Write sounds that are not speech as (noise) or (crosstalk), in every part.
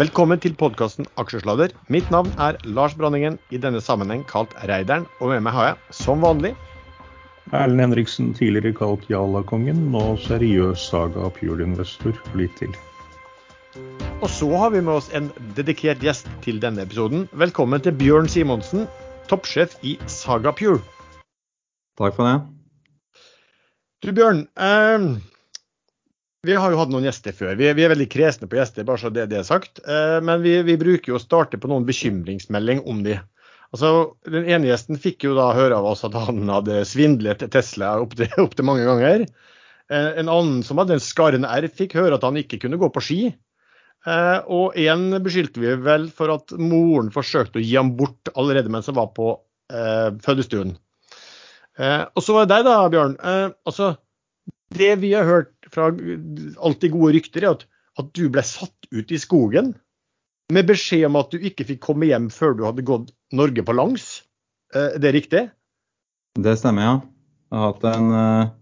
Velkommen til podkasten Aksjesladder. Mitt navn er Lars Branningen, i denne sammenheng kalt Reideren. Og med meg har jeg, som vanlig Erlend Henriksen, tidligere kalt Jala-kongen, nå seriøs Saga Pure-investor litt til. Og så har vi med oss en dedikert gjest til denne episoden. Velkommen til Bjørn Simonsen, toppsjef i Saga Pure. Takk for det. Du Bjørn, eh, vi har jo hatt noen gjester før. Vi, vi er veldig kresne på gjester, bare så det, det er sagt. Eh, men vi, vi, bruker jo å starte på noen bekymringsmelding om de. Altså, Den ene gjesten fikk jo da høre av oss at han hadde svindlet Tesla opptil opp til mange ganger. Eh, en annen som hadde en skarren R, fikk høre at han ikke kunne gå på ski. Eh, og en beskyldte vi vel for at moren forsøkte å gi ham bort allerede mens han var på eh, fødestuen. Eh, og så var det deg da, Bjørn. Eh, altså, det vi har hørt fra alltid gode rykter, er at, at, du ble satt ut i skogen med beskjed om at du ikke fikk komme hjem før du hadde gått Norge på langs. Er det riktig? Det stemmer, ja. Jeg har hatt en, eh,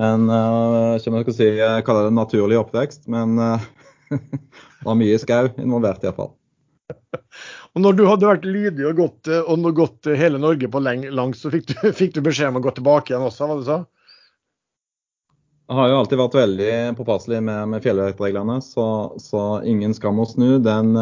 en eh, jeg si, jeg kaller det en naturlig oppvekst, men eh, (laughs) det var mye skau involvert iallfall. Og når du hadde vært lydig og gått, og gått hele Norge på langs, så fikk du, (laughs) fikk du beskjed om å gå tilbake igjen også, hva du sa? Jeg har jo alltid vært veldig påpasselig med, med fjellvettreglene, så, så, ingen skam å snu, den,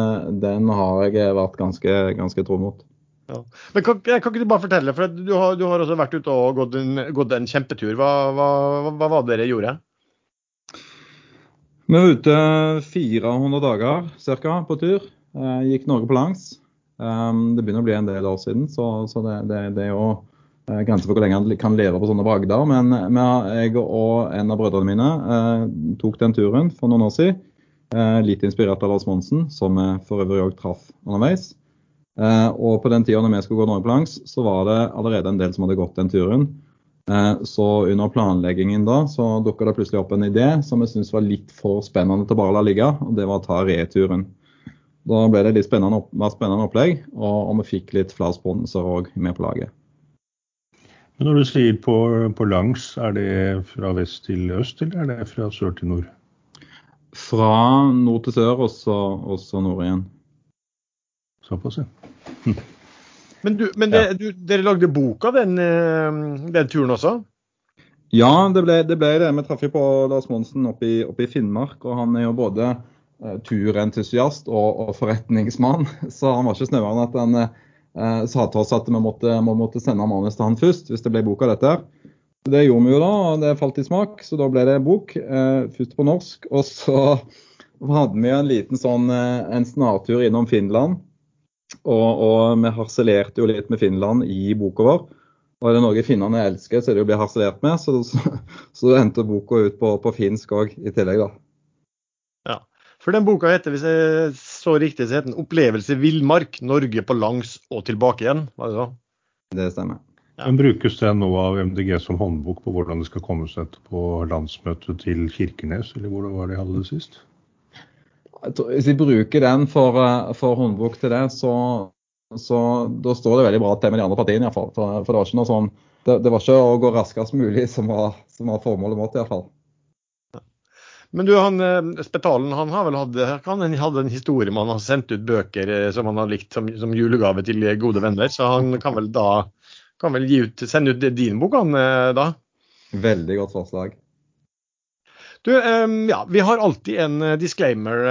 den, har jeg vært ganske, ganske tro mot. Ja. Men kan, kan, ikke du bare fortelle, for du har, du har også vært ute og gått en, gått en kjempetur. Hva, hva, hva, var det dere gjorde? Vi var ute 400 dager ca. på tur. Eh, gikk Norge på langs. Um, det begynner å bli en del år siden, så, så det, det, det er jo Eh, grenser for hvor lenge han kan leve på sånne bragder. Men jeg og en av brødrene mine eh, tok den turen for noen år siden. Eh, litt inspirert av Lars Monsen, som vi for øvrig òg traff underveis. Eh, og på den tida når vi skulle gå Norge på langs, så var det allerede en del som hadde gått den turen. Eh, så under planleggingen da, så dukka det plutselig opp en idé som jeg syntes var litt for spennende til bare å la ligge, og det var å ta returen. Da ble det litt spennende, spennende opplegg, og, og vi fikk litt flere sponsorer òg med på laget. Men når du sier på, på, langs, er det fra vest til øst, eller er det fra sør til nord? Fra nord til sør, og så nord igjen. Såpass, ja. Hm. (laughs) Men, du, men det, du, dere lagde bok av den, eh, den, turen også? Ja, det ble det. Ble det. Vi traff på Lars Monsen oppe i, oppe i, Finnmark, og han er jo både uh, turentusiast og, og, forretningsmann. (laughs) Så han var ikke snauere enn at han eh, sa til oss at vi måtte, vi måtte sende manus til han først, hvis det ble bok av dette. Det gjorde vi jo da, og det falt i smak, så da ble det bok. Eh, først på norsk. Og så hadde vi en liten sånn eh, en snartur innom Finland. Og, og vi harselerte jo litt med Finland i boka vår. Og er det noe finnene elsker, så er det å bli harselert med. Så, så, så endte boka ut på, på finsk òg i tillegg, da. For den boka heter, hvis jeg så riktig, så heter den 'Opplevelse villmark. Norge på langs og tilbake igjen'. Var det så? Det stemmer. Ja. Men Brukes det nå av MDG som håndbok på hvordan det skal komme seg på landsmøtet til Kirkenes, eller var det de hadde det sist? Hvis vi bruker den for, eh, for håndbok til det, så, så, da står det veldig bra til med de andre partiene iallfall. For, for det var ikke noe sånn det, det, var ikke å gå raskest mulig som var, som var formålet vårt iallfall. Men du, han, eh, Spetalen han har vel hatt, han hadde en historie med han har sendt ut bøker eh, som han har likt som, som, julegave til gode venner. Så han kan vel da kan vel ut, sende ut din bok, han eh, da? Veldig godt forslag. Du, ja, vi har alltid en disclaimer,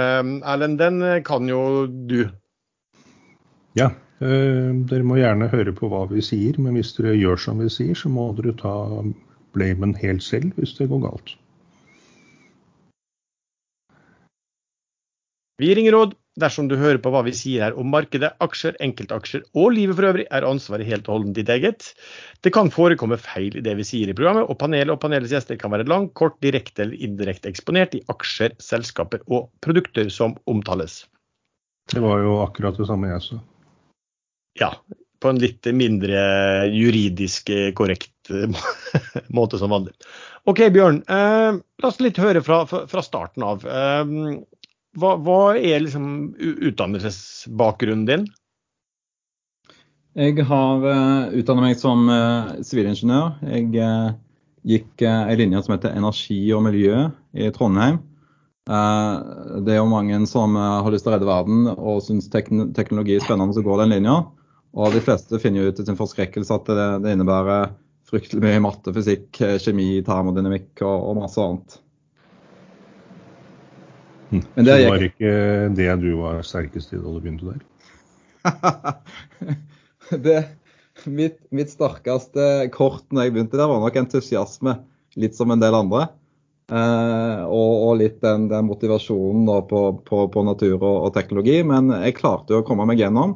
Erlend. Den kan jo du. Ja, dere må gjerne høre på hva vi sier, men hvis dere gjør som vi sier, så må dere ta blamen helt selv hvis det går galt. Vi gir ingen råd. Dersom du hører på hva vi sier her om markedet, aksjer, enkeltaksjer og livet for øvrig, er ansvaret helt og holdent ditt eget. Det kan forekomme feil i det vi sier i programmet, og panelet og panelets gjester kan være lang, kort, direkte eller indirekte eksponert i aksjer, selskaper og produkter som omtales. Det var jo akkurat det samme jeg sa. Ja, på en litt mindre juridisk korrekt (laughs) måte som vanlig. OK, Bjørn. Eh, la oss litt høre fra, fra starten av. Eh, hva, hva er liksom utdannelsesbakgrunnen din? Jeg har uh, utdannet meg som uh, sivilingeniør. Uh, jeg uh, gikk uh, en linje som heter energi og miljø i Trondheim. Det er jo mange som har lyst til å redde verden og syns teknologi er spennende, så går den linja. Og de fleste finner jo ut til sin forskrekkelse at det, det innebærer fryktelig mye matte, fysikk, kjemi, termodynamikk og, og masse annet. Hm. Men det, så var ikke det du var sterkest i da du begynte der? (laughs) det, mitt, mitt, sterkeste kort når jeg begynte der, var nok entusiasme. Litt som en del andre. Eh, og, og, litt den, den motivasjonen på, på, på, natur og, og, teknologi. Men jeg klarte jo å komme meg gjennom.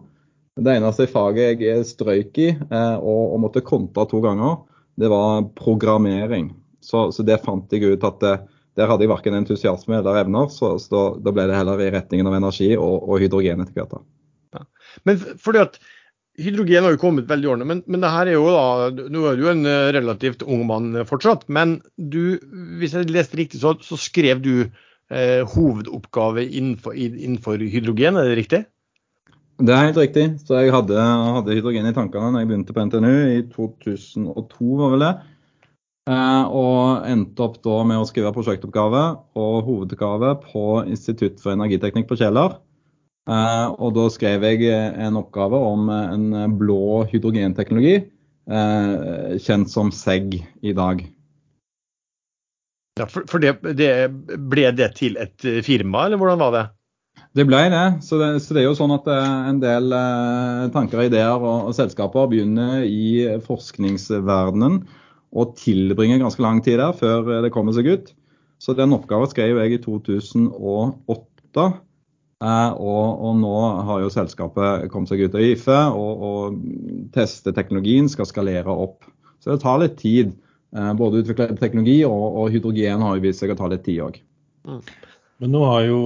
Det eneste faget jeg strøyk i eh, og, og, måtte konta to ganger, det var programmering. Så, så det fant jeg ut at det, der hadde jeg verken entusiasme eller evner, så, så da, ble det heller i retningen av energi og, og hydrogen etter hvert. Ja. Men fordi at Hydrogen har jo kommet veldig ordentlig, årene, men, men det her er jo da, nå er du en eh, relativt ung mann fortsatt. Men du, hvis jeg leste riktig, så, så skrev du eh, hovedoppgave innenfor, innenfor, hydrogen, er det riktig? Det er helt riktig. Så jeg hadde, hadde hydrogen i tankene når jeg begynte på NTNU i 2002, var vel det. Eh, og endte opp da med å skrive prosjektoppgave og hovedoppgave på Institutt for energiteknikk på Kjeller. Uh, og da skrev jeg en oppgave om en blå hydrogenteknologi, uh, kjent som SEG i dag. Ja, For, det, det, ble det til et firma, eller hvordan var det? Det ble det. Så det, så det er jo sånn at en del tanker ideer og, og, selskaper begynner i forskningsverdenen og tilbringer ganske lang tid der før det kommer seg ut. Så den oppgaven skrev jeg i 2008. Eh, og, og, nå har jo selskapet kommet seg ut av IFE og, og tester teknologien, skal skalere opp. Så det tar litt tid. Eh, både utvikle teknologi og, og, hydrogen har jo vist seg å ta litt tid òg. Mm. Men nå har jo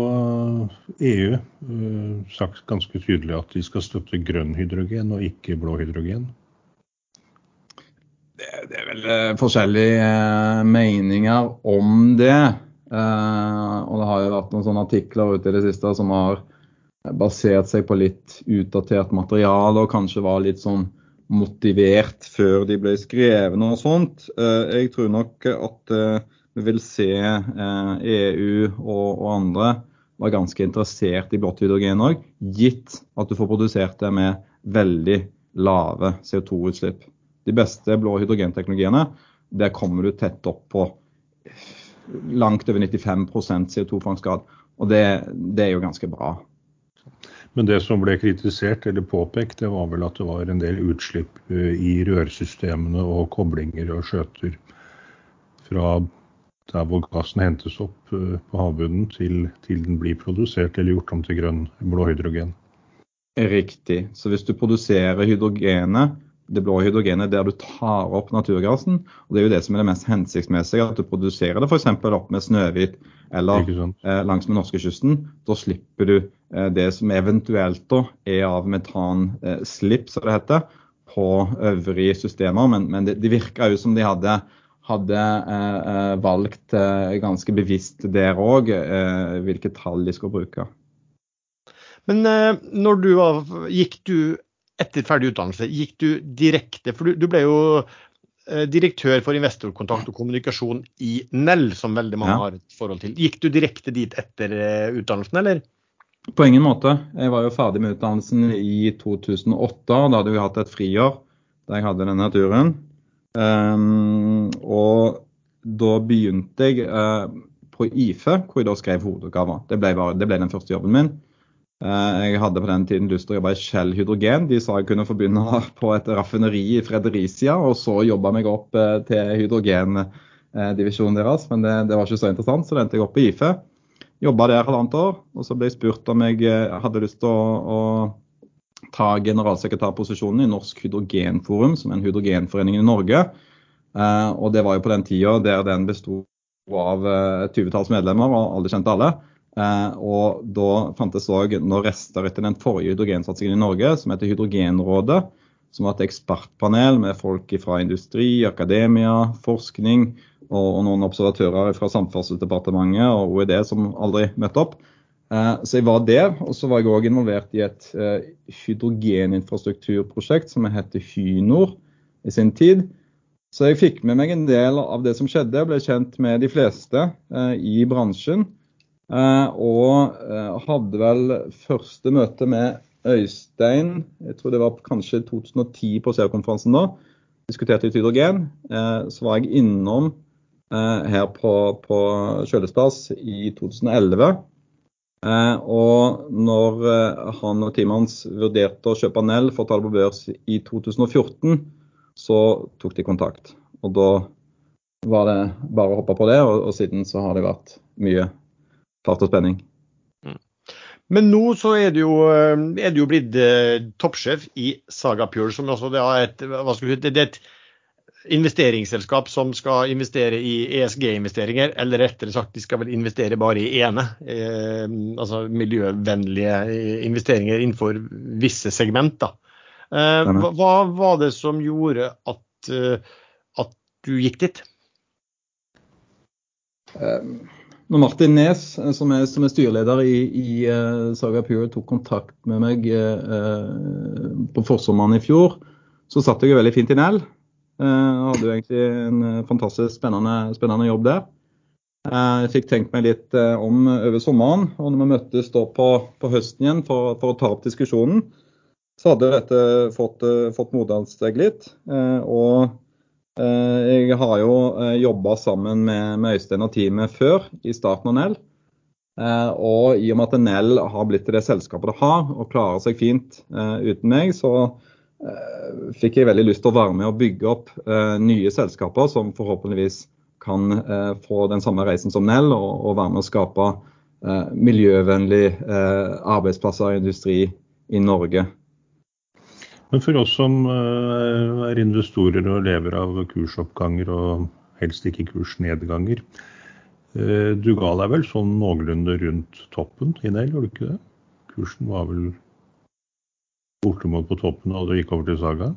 EU eh, e sagt ganske tydelig at de skal støtte grønn hydrogen og ikke blå hydrogen. Det, det er vel forskjellige meninger om det. Uh, og det har jo vært noen sånne artikler ute i det siste som har basert seg på litt utdatert materiale og kanskje var litt sånn motivert før de ble skrevet og sånt. Jeg tror nok at vi vil se EU e og, andre var ganske interessert i blått hydrogen òg, gitt at du får produsert det med veldig lave CO2-utslipp. De beste blå hydrogenteknologiene, der kommer du tett opp på langt over 95% CO2-fangstgrad. Og det, det, er jo ganske bra. Men det som ble kritisert eller påpekt, det var vel at det var en del utslipp eh, i rørsystemene og koblinger og skjøter fra der hvor gassen hentes opp eh, på havbunnen til, til den blir produsert eller gjort om til grønn blåhydrogen. Riktig. Så hvis du produserer hydrogenet det blå hydrogenet der du tar opp naturgassen. og Det er jo det som er det mest hensiktsmessige, at du produserer det f.eks. opp med Snøhvit eller eh, langs med norskekysten. Da slipper du eh, det som eventuelt da er av metanslipp, eh, som det heter, på øvrige systemer. Men, men det, det virka jo som de hadde, hadde eh, eh, valgt eh, ganske bevisst der òg hvilke tall de skulle bruke. Men når du var, gikk du etter ferdig utdannelse, gikk du direkte For du, du ble jo eh, direktør for investorkontakt og kommunikasjon i Nell, som veldig mange ja. har et forhold til. Gikk du direkte dit etter eh, utdannelsen, eller? På ingen måte. Jeg var jo ferdig med utdannelsen i 2008. Da hadde vi hatt et friår da jeg hadde denne turen. Um, og da begynte jeg uh, på IFE, hvor jeg da skrev hovedoppgaver. Det, det ble den første jobben min. Eh, jeg hadde på den tiden lyst til å jobbe i Shell Hydrogen. De sa jeg kunne få begynne (laughs) på et raffineri i Fredericia, og så jobbe meg opp eh, til hydrogendivisjonen deres. Men det, det, var ikke så interessant, så det endte jeg opp på IFE. Jobba der halvannet år, og så ble jeg spurt om jeg eh, hadde lyst til å, å ta generalsekretærposisjonen i Norsk Hydrogenforum, som er en hydrogenforening i Norge. Og det var jo på den tida der den besto av et tyvetalls medlemmer, og alle kjente alle. Eh, og da fantes òg noen rester etter den forrige hydrogensatsingen i Norge, som heter Hydrogenrådet. Som var et ekspertpanel med folk fra industri, akademia, forskning og, noen observatører fra Samferdselsdepartementet og OED som aldri møtte opp. Eh, så jeg var der, og så var jeg òg involvert i et eh, hydrogeninfrastrukturprosjekt som heter Hynor i sin tid. Så jeg fikk med meg en del av det som skjedde, ble kjent med de fleste i bransjen. Og hadde vel første møte med Øystein, jeg tror det var kanskje 2010 på CO-konferansen da, diskuterte litt hydrogen. Så var jeg innom her på, på Kjølesplass i 2011. Og når han og teamet hans vurderte å kjøpe Nell for å ta det på børs i 2014, så tok de kontakt. Og da var det bare å hoppe på det, og, og siden så har det vært mye fart og spenning. Men nå så er du jo, er du jo blitt eh, toppsjef i Saga Pure, som også det er et, hva skal vi, det er et investeringsselskap som skal investere i ESG-investeringer, eller rettere sagt de skal vel investere bare i ene. Eh, altså miljøvennlige investeringer innenfor visse segment. Eh, hva var det som gjorde at, eh, at du gikk dit? Um når Martin Nes, eh, som er, som er styreleder i, i uh, Saga Pure, tok kontakt med meg uh, på forsommeren i fjor, så satt jeg veldig fint i Nell. Uh, hadde jo egentlig en fantastisk spennende, spennende jobb der. Jeg fikk tenkt meg litt om over sommeren, og når vi møttes da på, på høsten igjen for, for, å ta opp diskusjonen, så hadde dette fått, fått modnet seg litt. og Eh, jeg har jo eh, jobba sammen med, Øystein og teamet før, i starten av Nell. Eh, og i og med at Nell har blitt det selskapet det har, og klarer seg fint uten meg, så fikk jeg veldig lyst til å være med og bygge opp nye selskaper som forhåpentligvis kan få den samme reisen som Nell, og, og være med å skape miljøvennlige arbeidsplasser og industri i Norge. Men for oss som eh, er investorer og lever av kursoppganger og helst ikke kursnedganger. Dugal du ga deg vel sånn noenlunde rundt toppen i Nell, gjorde du ikke det? Kursen var vel bortimot på toppen da du gikk over til Saga?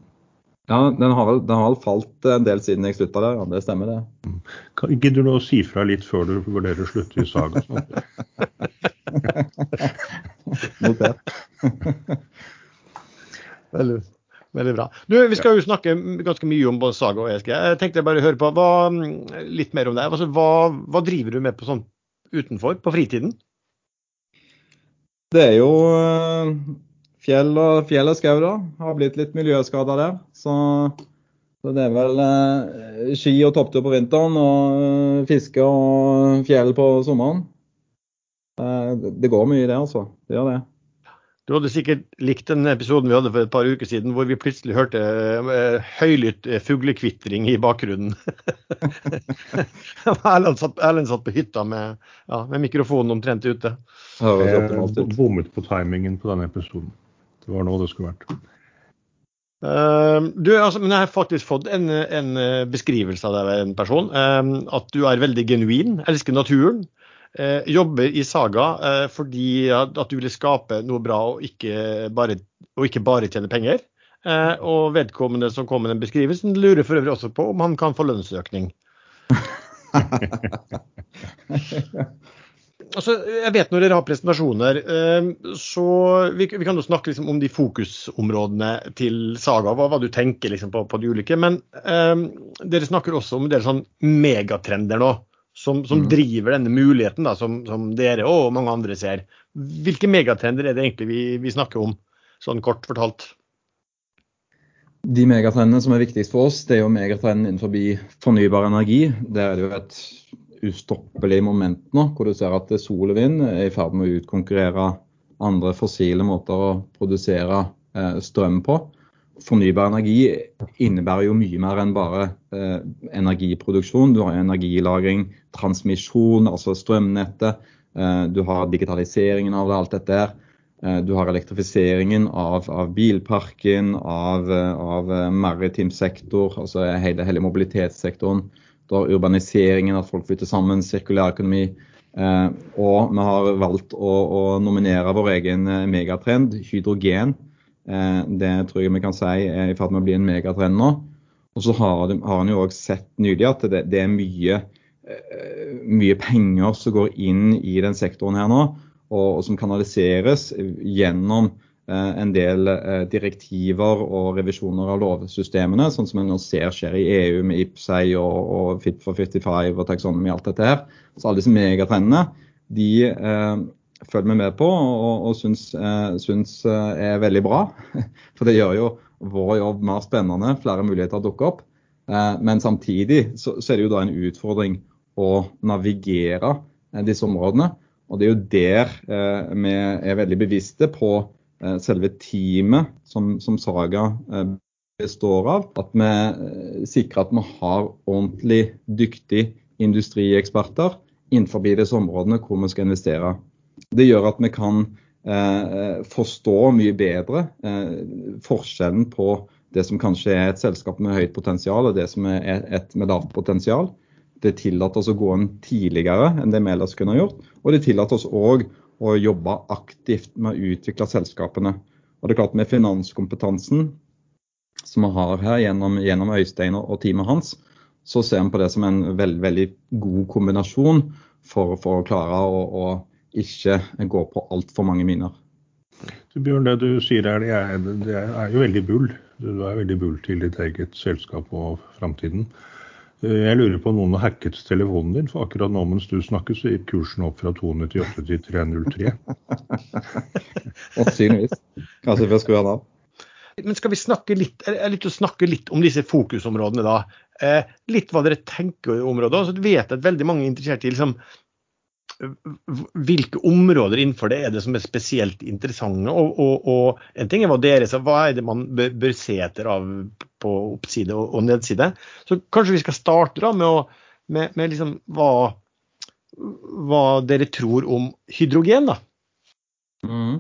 Ja, den har, vel, den har falt en del siden jeg slutta der. Ja, det stemmer, det. Mm. Gidder du å si fra litt før du vurderer å slutte i Saga? (laughs) (laughs) Notert. (laughs) Veldig, veldig bra. Du, vi skal jo snakke ganske mye om både Saga og ESG. Jeg tenkte bare å høre på hva, litt mer om det. Altså, hva, hva, driver du med på sånn utenfor, på fritiden? Det er jo eh, fjell og, fjell og skau, da. Har blitt litt miljøskada der. Så, så, det er vel eh, ski og topptur på vinteren og eh, fiske og fjell på sommeren. Eh, det går mye i det, altså. Det gjør det. Du hadde sikkert likt den episoden vi hadde for et par uker siden, hvor vi plutselig hørte uh, høylytt uh, fuglekvitring i bakgrunnen. (laughs) Erlend, satt, Erlend satt på hytta med, ja, med mikrofonen omtrent ute. Jeg bommet på timingen på denne episoden. Det var nå det skulle vært. Uh, du, altså, men Jeg har faktisk fått en, en beskrivelse av deg en person. at du er veldig genuin, elsker naturen. Eh, jobber i Saga eh, fordi at, du ville skape noe bra og ikke bare, og ikke bare tjene penger. Eh, og vedkommende som kom med den beskrivelsen, lurer for øvrig også på om han kan få lønnsøkning. (laughs) altså, jeg vet når dere har presentasjoner, så vi, vi kan jo snakke liksom om de fokusområdene til Saga, hva, hva du tenker liksom på, på, de ulike. Men um, dere snakker også om en del sånn megatrender nå som, som mm. driver denne muligheten da, som, som, dere og mange andre ser. Hvilke megatrender er det egentlig vi, vi snakker om, sånn kort fortalt? De megatrendene som er viktigst for oss, det er jo megatrenden innenfor fornybar energi. Der er det jo et ustoppelig moment nå, hvor du ser at sol og vind er i ferd med å utkonkurrere andre fossile måter å produsere eh, strøm på fornybar energi innebærer jo mye mer enn bare eh, energiproduksjon. Du har energilagring, transmisjon, altså strømnettet. Eh, du har digitaliseringen av det, alt dette her. Eh, du har elektrifiseringen av, av bilparken, av, av, maritim sektor, altså hele, hele mobilitetssektoren. Du har urbaniseringen, at folk flytter sammen, sirkulærøkonomi. Eh, og vi har valgt å, å nominere vår egen eh, megatrend, hydrogen Eh, det tror jeg vi kan si er i ferd med å bli en megatrend nå. Og så har, han jo òg sett nylig at det, det er mye, eh, mye, penger som går inn i den sektoren her nå, og, og som kanaliseres gjennom eh, en del direktiver og revisjoner av lovsystemene, sånn som en nå ser skjer i EU med IPSEI og, og Fit for 55 og taksonomi og alt dette her. Så alle disse megatrendene de eh, følger vi med på og, og syns, eh, syns er veldig bra. (laughs) For det gjør jo vår jobb mer spennende, flere muligheter dukker opp. Men samtidig så, så er det jo da en utfordring å navigere disse områdene. Og det er jo der vi er veldig bevisste på selve teamet som, som Saga består av. At vi eh, sikrer at vi har ordentlig dyktige industrieksperter innenfor disse områdene hvor vi skal investere. Det gjør at vi kan eh, forstå mye bedre eh, forskjellen på det som kanskje er et selskap med høyt potensial og det som er et med lavt potensial. Det tillater oss å gå inn tidligere enn det vi ellers kunne gjort. Og det tillater oss òg å jobbe aktivt med å utvikle selskapene. Og det er klart Med finanskompetansen som vi har her gjennom, gjennom Øystein og, teamet hans, så ser vi på det som en veld, veldig god kombinasjon for, for å klare å, å ikke gå på altfor mange miner. Du, Bjørn, det du sier her, det er, det er, jo veldig bull. Du er veldig bull til ditt eget selskap og framtiden. Jeg lurer på om noen har hacket telefonen din, for akkurat nå mens du snakker, så gikk kursen opp fra 298 til 303. (laughs) Sannsynligvis. Kanskje vi skru den av. Men skal vi snakke litt, litt, snakke litt om disse fokusområdene, da? Eh, litt hva dere tenker i området. Så vet jeg at veldig mange er interessert i liksom, hvilke områder innenfor det er det som er spesielt interessante. Og, og, og en ting er hva dere sier, hva er det man bør, se etter av på oppside og, og, nedside. Så kanskje vi skal starte da med, å, med, med liksom hva, hva, dere tror om hydrogen, da. Mm.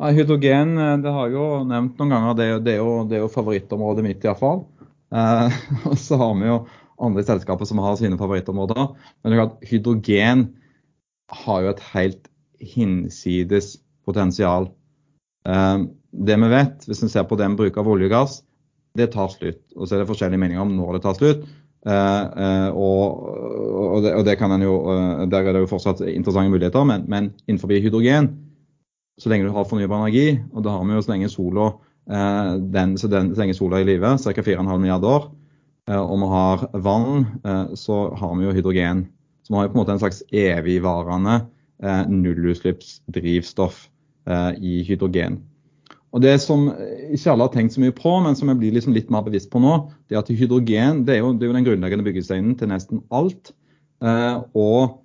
Ja, hydrogen eh, det har jeg jo nevnt noen ganger, det, det, er, jo, det er jo favorittområdet mitt iallfall. Eh, (laughs) og så har vi jo andre selskaper som har sine favorittområder. Men det hydrogen har jo et helt hinsides potensial. Eh, det vi vet, hvis vi ser på den bruk av olje og gass, det tar slutt. Og så er det forskjellige meninger om når det tar slutt. Uh, uh, og, og, det, og det jo, uh, Der er det jo fortsatt interessante muligheter, men, men innenfor hydrogen så lenge du har fornybar energi, og det har vi jo så lenge sola, eh, den, så, den, så lenge sola er i live, ca. 4,5 milliarder år, eh, og vi har vann, eh, så har vi jo hydrogen. Så vi har jo på en måte en slags evigvarende eh, nullutslippsdrivstoff eh, i hydrogen. Og Det som ikke alle har tenkt så mye på, men som jeg blir liksom litt mer bevisst på nå, det er at hydrogen det er jo, det er jo den grunnleggende byggesteinen til nesten alt. Eh, og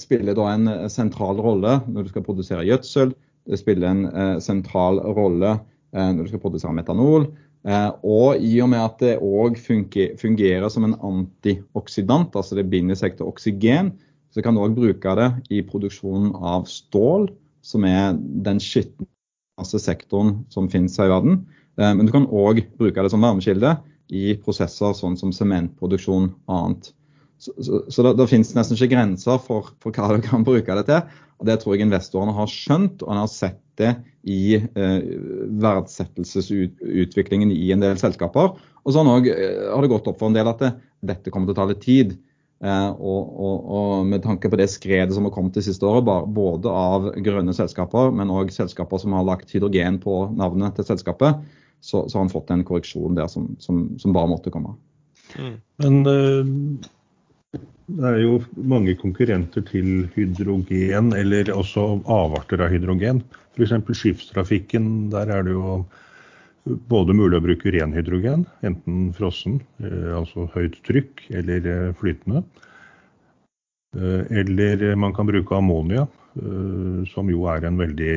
spiller da en sentral rolle når du skal produsere gjødsel, det spiller en eh, sentral rolle eh, når du skal produsere metanol. Eh, og i og med at det òg fungerer som en antioksidant, altså det binder seg til oksygen, så kan du òg bruke det i produksjonen av stål, som er den skitneste sektoren som finnes her i verden. Men du kan òg bruke det som varmekilde i prosesser sånn som sementproduksjon og annet. Så, så, så det, det, finnes nesten ikke grenser for, for, hva du kan bruke det til. Og Det tror jeg investorene har skjønt, og en har sett det i eh, verdsettelsesutviklingen i en del selskaper. Og så har, eh, har det gått opp for en del at det, dette kommer til å ta litt tid. Eh, og, og, og, med tanke på det skredet som har kommet det siste året, både av grønne selskaper, men òg selskaper som har lagt hydrogen på navnet til selskapet, så, så har han fått en korreksjon der som, som, som bare måtte komme. Mm. Men uh det er jo mange konkurrenter til hydrogen, eller også avarter av hydrogen. F.eks. skipstrafikken. Der er det jo både mulig å bruke ren hydrogen, enten frossen, eh, altså høyt trykk, eller eh, flytende. Eh, eller man kan bruke ammonia, som jo er en veldig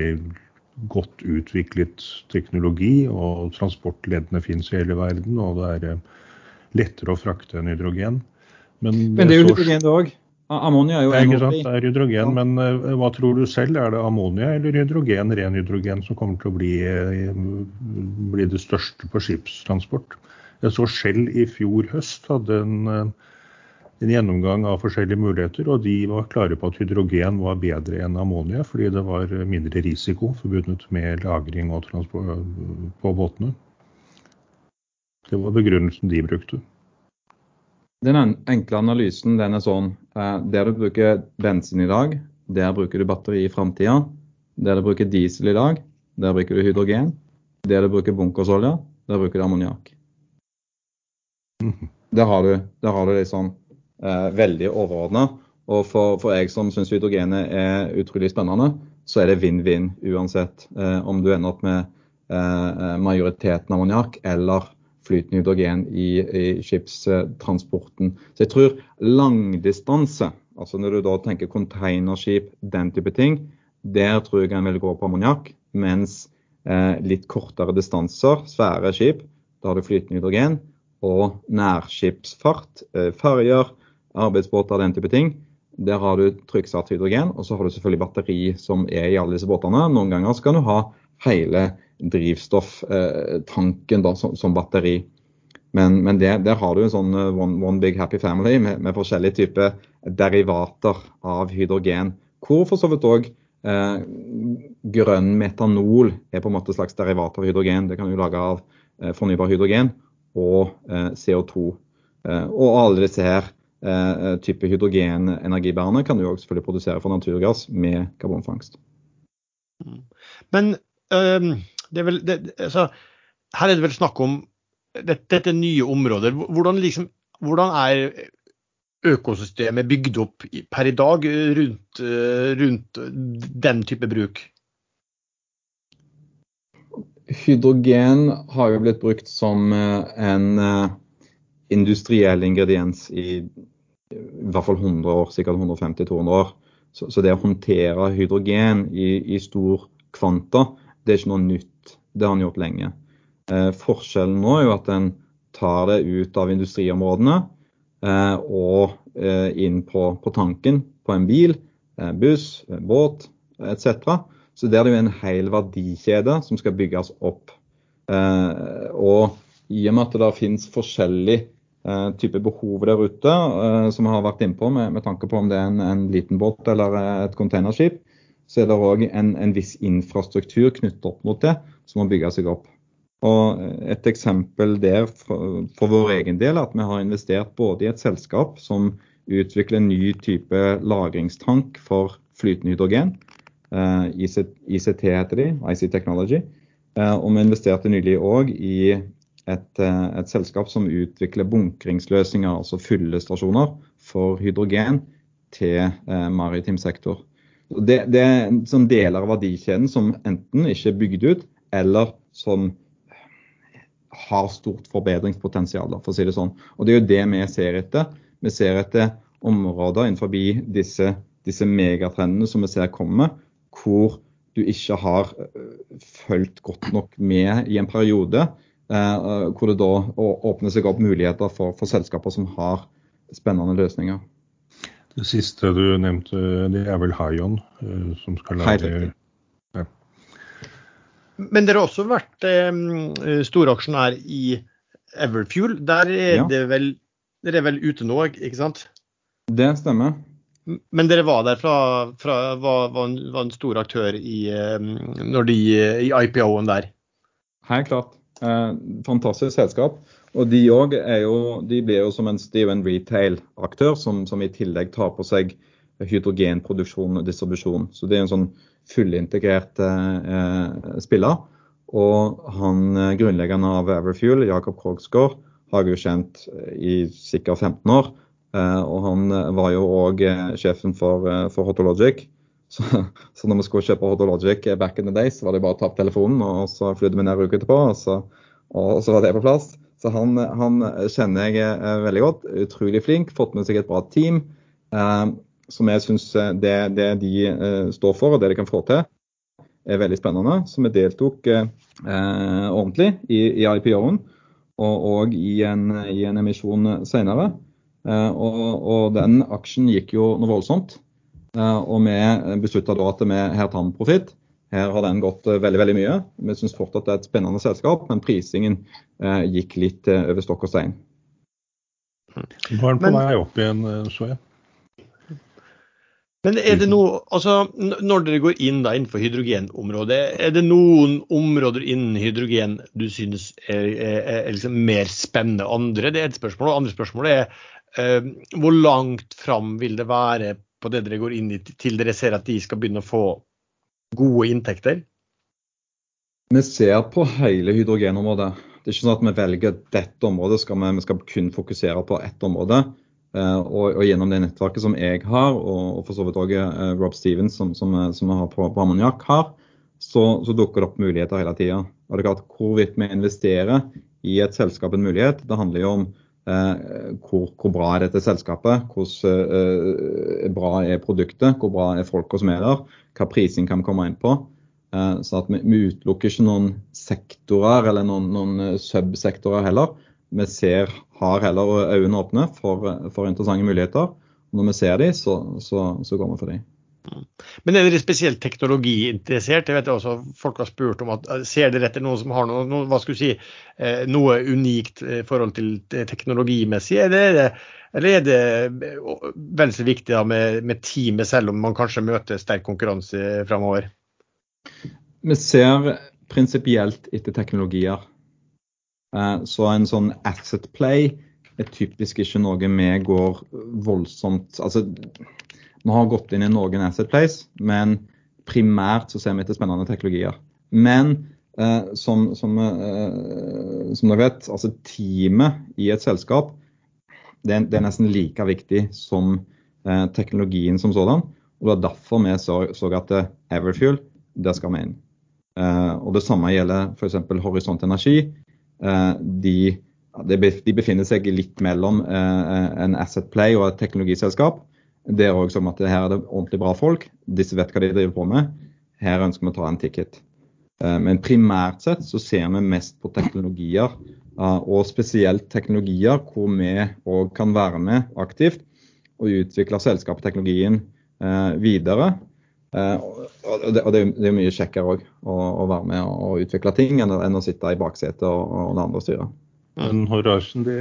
godt utviklet teknologi. Og transportleddene fins i hele verden, og det er lettere å frakte enn hydrogen. Men, men, det er jo hydrogen òg. Ammonia er jo en sant, Det er hydrogen, men uh, hva tror du selv? Er det ammonia eller hydrogen, ren hydrogen, som kommer til å bli, uh, bli det største på skipstransport? Jeg så Shell i fjor høst hadde en, uh, en, gjennomgang av forskjellige muligheter, og de var klare på at hydrogen var bedre enn ammonia, fordi det var mindre risiko forbundet med lagring og transport på båtene. Det var begrunnelsen de brukte. Den enkle analysen den er sånn. Eh, der du bruker bensin i dag, der bruker du batteri i framtida. Der du bruker diesel i dag, der bruker du hydrogen. Der du bruker bunkersolje, der bruker du ammoniakk. (laughs) Der har du, der har du liksom eh, veldig overordna. Og for, for jeg som syns hydrogenet er utrolig spennende, så er det vinn-vinn uansett. Eh, om du ender opp med eh, majoriteten ammoniakk eller flytende hydrogen i, i skipstransporten. Så jeg tror langdistanse, altså når du da tenker containerskip, den type ting, der tror jeg en vil gå på ammoniakk. Mens eh, litt kortere distanser, svære skip, da har du flytende hydrogen. Og nærskipsfart, eh, ferjer, arbeidsbåter, den type ting, der har du trykksatt hydrogen, og så har du selvfølgelig batteri som er i alle disse båtene. Noen ganger skal du ha hele drivstofftanken da, som, som, batteri. Men, men det, der har du en sånn eh, one, one big happy family med, med, forskjellige typer derivater av hydrogen. Hvor for så vidt òg eh, grønn metanol er på en måte slags derivat av hydrogen. Det kan du lage av eh, fornybar hydrogen og eh, CO2. Eh, og alle disse her Eh, eh, type hydrogenenergibærende kan du òg selvfølgelig produsere for naturgass med karbonfangst. Mm. Men øh, det er vel, det, altså, her er det vel snakk om dette, dette nye områder. Hvordan, liksom, hvordan, er økosystemet bygd opp per i dag rundt, rundt den type bruk? Hydrogen har jo blitt brukt som en industriell ingrediens i i hvert fall 100 år, sikkert 150-200 år. Så, så, det å håndtere hydrogen i, i, stor kvanta, det er ikke noe nytt. Det har en gjort lenge. Eh, forskjellen nå er jo at en tar det ut av industriområdene eh, og eh, inn på, på, tanken på en bil, eh, buss, båt etc. Så det er det jo en hel verdikjede som skal bygges opp. Eh, og i og med at det finnes forskjellig Eh, type behov der ute, eh, som vi har vært innpå med, med tanke på om det er en, en liten båt eller et containerskip, så er det òg en, en, viss infrastruktur knyttet opp mot det som må bygge seg opp. Og Et eksempel der for, vår egen del er at vi har investert både i et selskap som utvikler en ny type lagringstank for flytende hydrogen. Uh, ICT heter de, IC Technology. Uh, og vi investerte nylig òg i et, eh, et, selskap som utvikler bunkringsløsninger, altså fyllestasjoner for hydrogen til eh, maritim sektor. Det, det er som deler av verdikjeden som enten ikke er bygd ut, eller som har stort forbedringspotensial, for å si det sånn. Og Det er jo det vi ser etter. Vi ser etter områder innenfor disse, disse megatrendene som vi ser komme, hvor du ikke har eh, fulgt godt nok med i en periode. Eh, hvor det da åpner seg opp muligheter for, for, selskaper som har spennende løsninger. Det siste du nevnte, det er vel Hyon, som skal lage. Men dere har også vært eh, storaksjonær i Everfuel. Der er ja. det vel, dere er vel ute nå, ikke sant? Det stemmer. Men dere var der fra, fra var, var, en, var, en, stor aktør i, de, i IPO-en der? Helt klart. Eh, fantastisk selskap. Og de òg de blir jo som en Steven Retail-aktør, som, som, i tillegg tar på seg hydrogenproduksjon og distribusjon. Så det er en sånn fullintegrert eh, spiller. Og han eh, grunnleggeren av Everfuel, Jakob Krogsgaard, har jeg jo kjent eh, i sikkert 15 år. Eh, og han var jo òg sjefen for, for Hotologic. (laughs) Så, så, når vi skulle kjøpe Hotologic back in the day, så var det bare å ta opp telefonen, og så flydde vi ned uka etterpå, og så, og så, var det på plass. Så han, han kjenner jeg eh, veldig godt. Utrolig flink, fått med seg et bra team. Eh, som jeg syns eh, det, det, de eh, står for, og det de kan få til, er veldig spennende. Så vi deltok eh, ordentlig i, i IPO-en, og, og i, en, i, en, emisjon senere. Eh, og, og den aksjen gikk jo noe voldsomt. Eh, og vi beslutta da at vi her tar vi profitt. Her har den gått eh, veldig veldig mye. Vi syns fortsatt det er et spennende selskap, men prisingen eh, gikk litt over stokk og stein. Var den på vei opp igjen, så jeg. Men er det noe, altså Når dere går inn da innenfor hydrogenområdet, er det noen områder innen hydrogen du synes er, er, er liksom mer spennende andre? Det er et spørsmål. Og andre spørsmål er eh, hvor langt fram vil det være på det dere går inn i, til dere ser at de skal begynne å få gode inntekter? Vi ser på hele hydrogenområdet. Det er ikke sånn at vi velger dette området, skal vi, vi skal kun fokusere på ett område. Eh, og, og, gjennom det nettverket som jeg har, og, og for så vidt òg uh, Rob Stevens, som, som, som har på, på Ammoniak, har, så, så, dukker det opp muligheter hele tida. Hvorvidt vi investerer i et selskap en mulighet, det handler jo om eh, hvor, hvor, bra er dette selskapet, hvor bra er produktet, hvor bra er folka som er der, hva prising kan vi komme inn på. så at vi, vi, utelukker ikke noen sektorer eller noen, noen subsektorer heller. Vi ser, har heller øynene åpne for, for interessante muligheter. Og når vi ser dem, så, så, så går vi for dem. Men er dere spesielt teknologiinteressert? Jeg vet også Folk har spurt om at ser dere etter noen som har noe, noe, hva skulle si, eh, noe unikt i forhold til teknologimessig? Er det, eller er det vel så viktig med, med teamet, selv om man kanskje møter sterk konkurranse framover? Vi ser prinsipielt etter teknologier. Eh, så en sånn asset play er typisk ikke noe vi går voldsomt Altså, vi har gått inn i noen asset plays, men primært så ser vi etter spennende teknologier. Men eh, som, som, eh, som, dere vet, altså teamet i et selskap det er, det er nesten like viktig som eh, teknologien som sådan. Og Det er derfor vi så, så at Everfuel, det skal vi inn. Og Det samme gjelder f.eks. Horisont Energi. Eh, de, de, befinner seg litt mellom eh, en Asset Play og et teknologiselskap. Det er også som at her er det ordentlig bra folk. Disse vet hva de driver på med. Her ønsker vi å ta en ticket. Eh, men primært sett så ser vi mest på teknologier, og spesielt teknologier hvor vi òg kan være med aktivt og utvikle selskapsteknologien videre. Og det, og det er mye kjekkere òg å, å, være med og utvikle ting enn, enn å sitte i baksetet og, og det andre styret. Men Horizon det,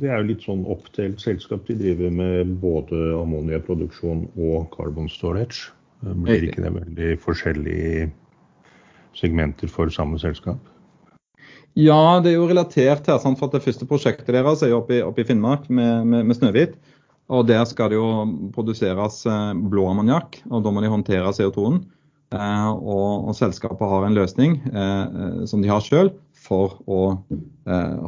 det, er jo litt sånn oppdelt selskap. De driver med både ammoniaproduksjon og carbon storage. Blir ikke det veldig forskjellige segmenter for samme selskap? Ja, det er jo relatert her. Sant? for at Det første prosjektet deres er jo oppe i, oppe i Finnmark med, med, med Snøhvit. Og Der skal det jo produseres eh, blå ammoniakk, og da må de håndtere CO2-en. Eh, og, og, selskapet har en løsning eh, som de har sjøl for å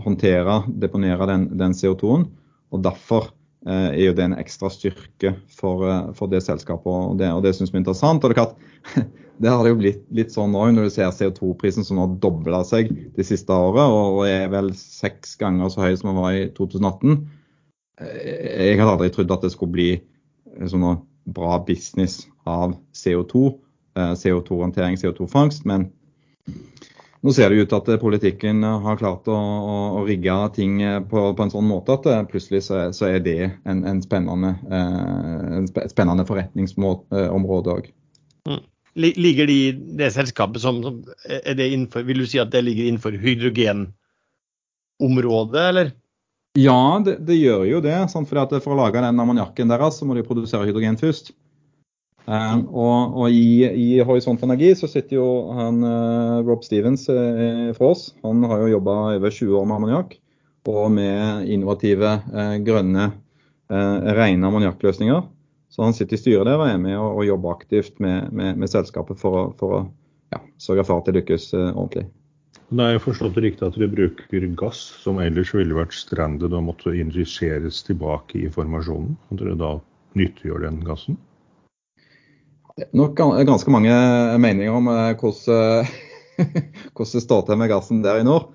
håndtere, deponere den, den CO2-en. og Derfor er jo det en ekstra styrke for, for det selskapet, og det, og det syns vi er interessant. og Det, klart, (laughs) det har det jo blitt litt sånn òg, når du ser CO2-prisen som har dobla seg de siste året, og er vel seks ganger så høy som den var i 2018 jeg hadde aldri trodd at det skulle bli sånn bra business av CO2. Eh, CO2-håndtering, CO2-fangst. Men nå ser det ut til at politikken har klart å, å, å rigge ting på, på, en sånn måte at eh, plutselig så, så er det en, en spennende, eh, spennende forretningsområde òg. Mm. Ligger de det selskapet som, er det innenfor, Vil du si at det ligger innenfor hydrogenområdet, eller? Ja, det, det, gjør jo det. Sant? Fordi For å lage den ammoniakken deres, så må de produsere hydrogen først. Um, og, og i, i, Horisont Energi så sitter jo han uh, Rob Stevens uh, fra oss. Han har jo jobba over 20 år med ammoniakk og med innovative, uh, grønne, rene ammoniakkløsninger. Så han sitter i styret der og er med og, og jobber aktivt med, med, med selskapet for å, for å ja, sørge for at det lykkes ordentlig. Det er jo forstått riktig at dere bruker gass som ellers ville vært strandet og måtte injiseres tilbake i formasjonen. At dere da nyttiggjør den gassen? Det er nok ganske mange meninger om eh, (laughs) hvordan, det står til med gassen der i nord.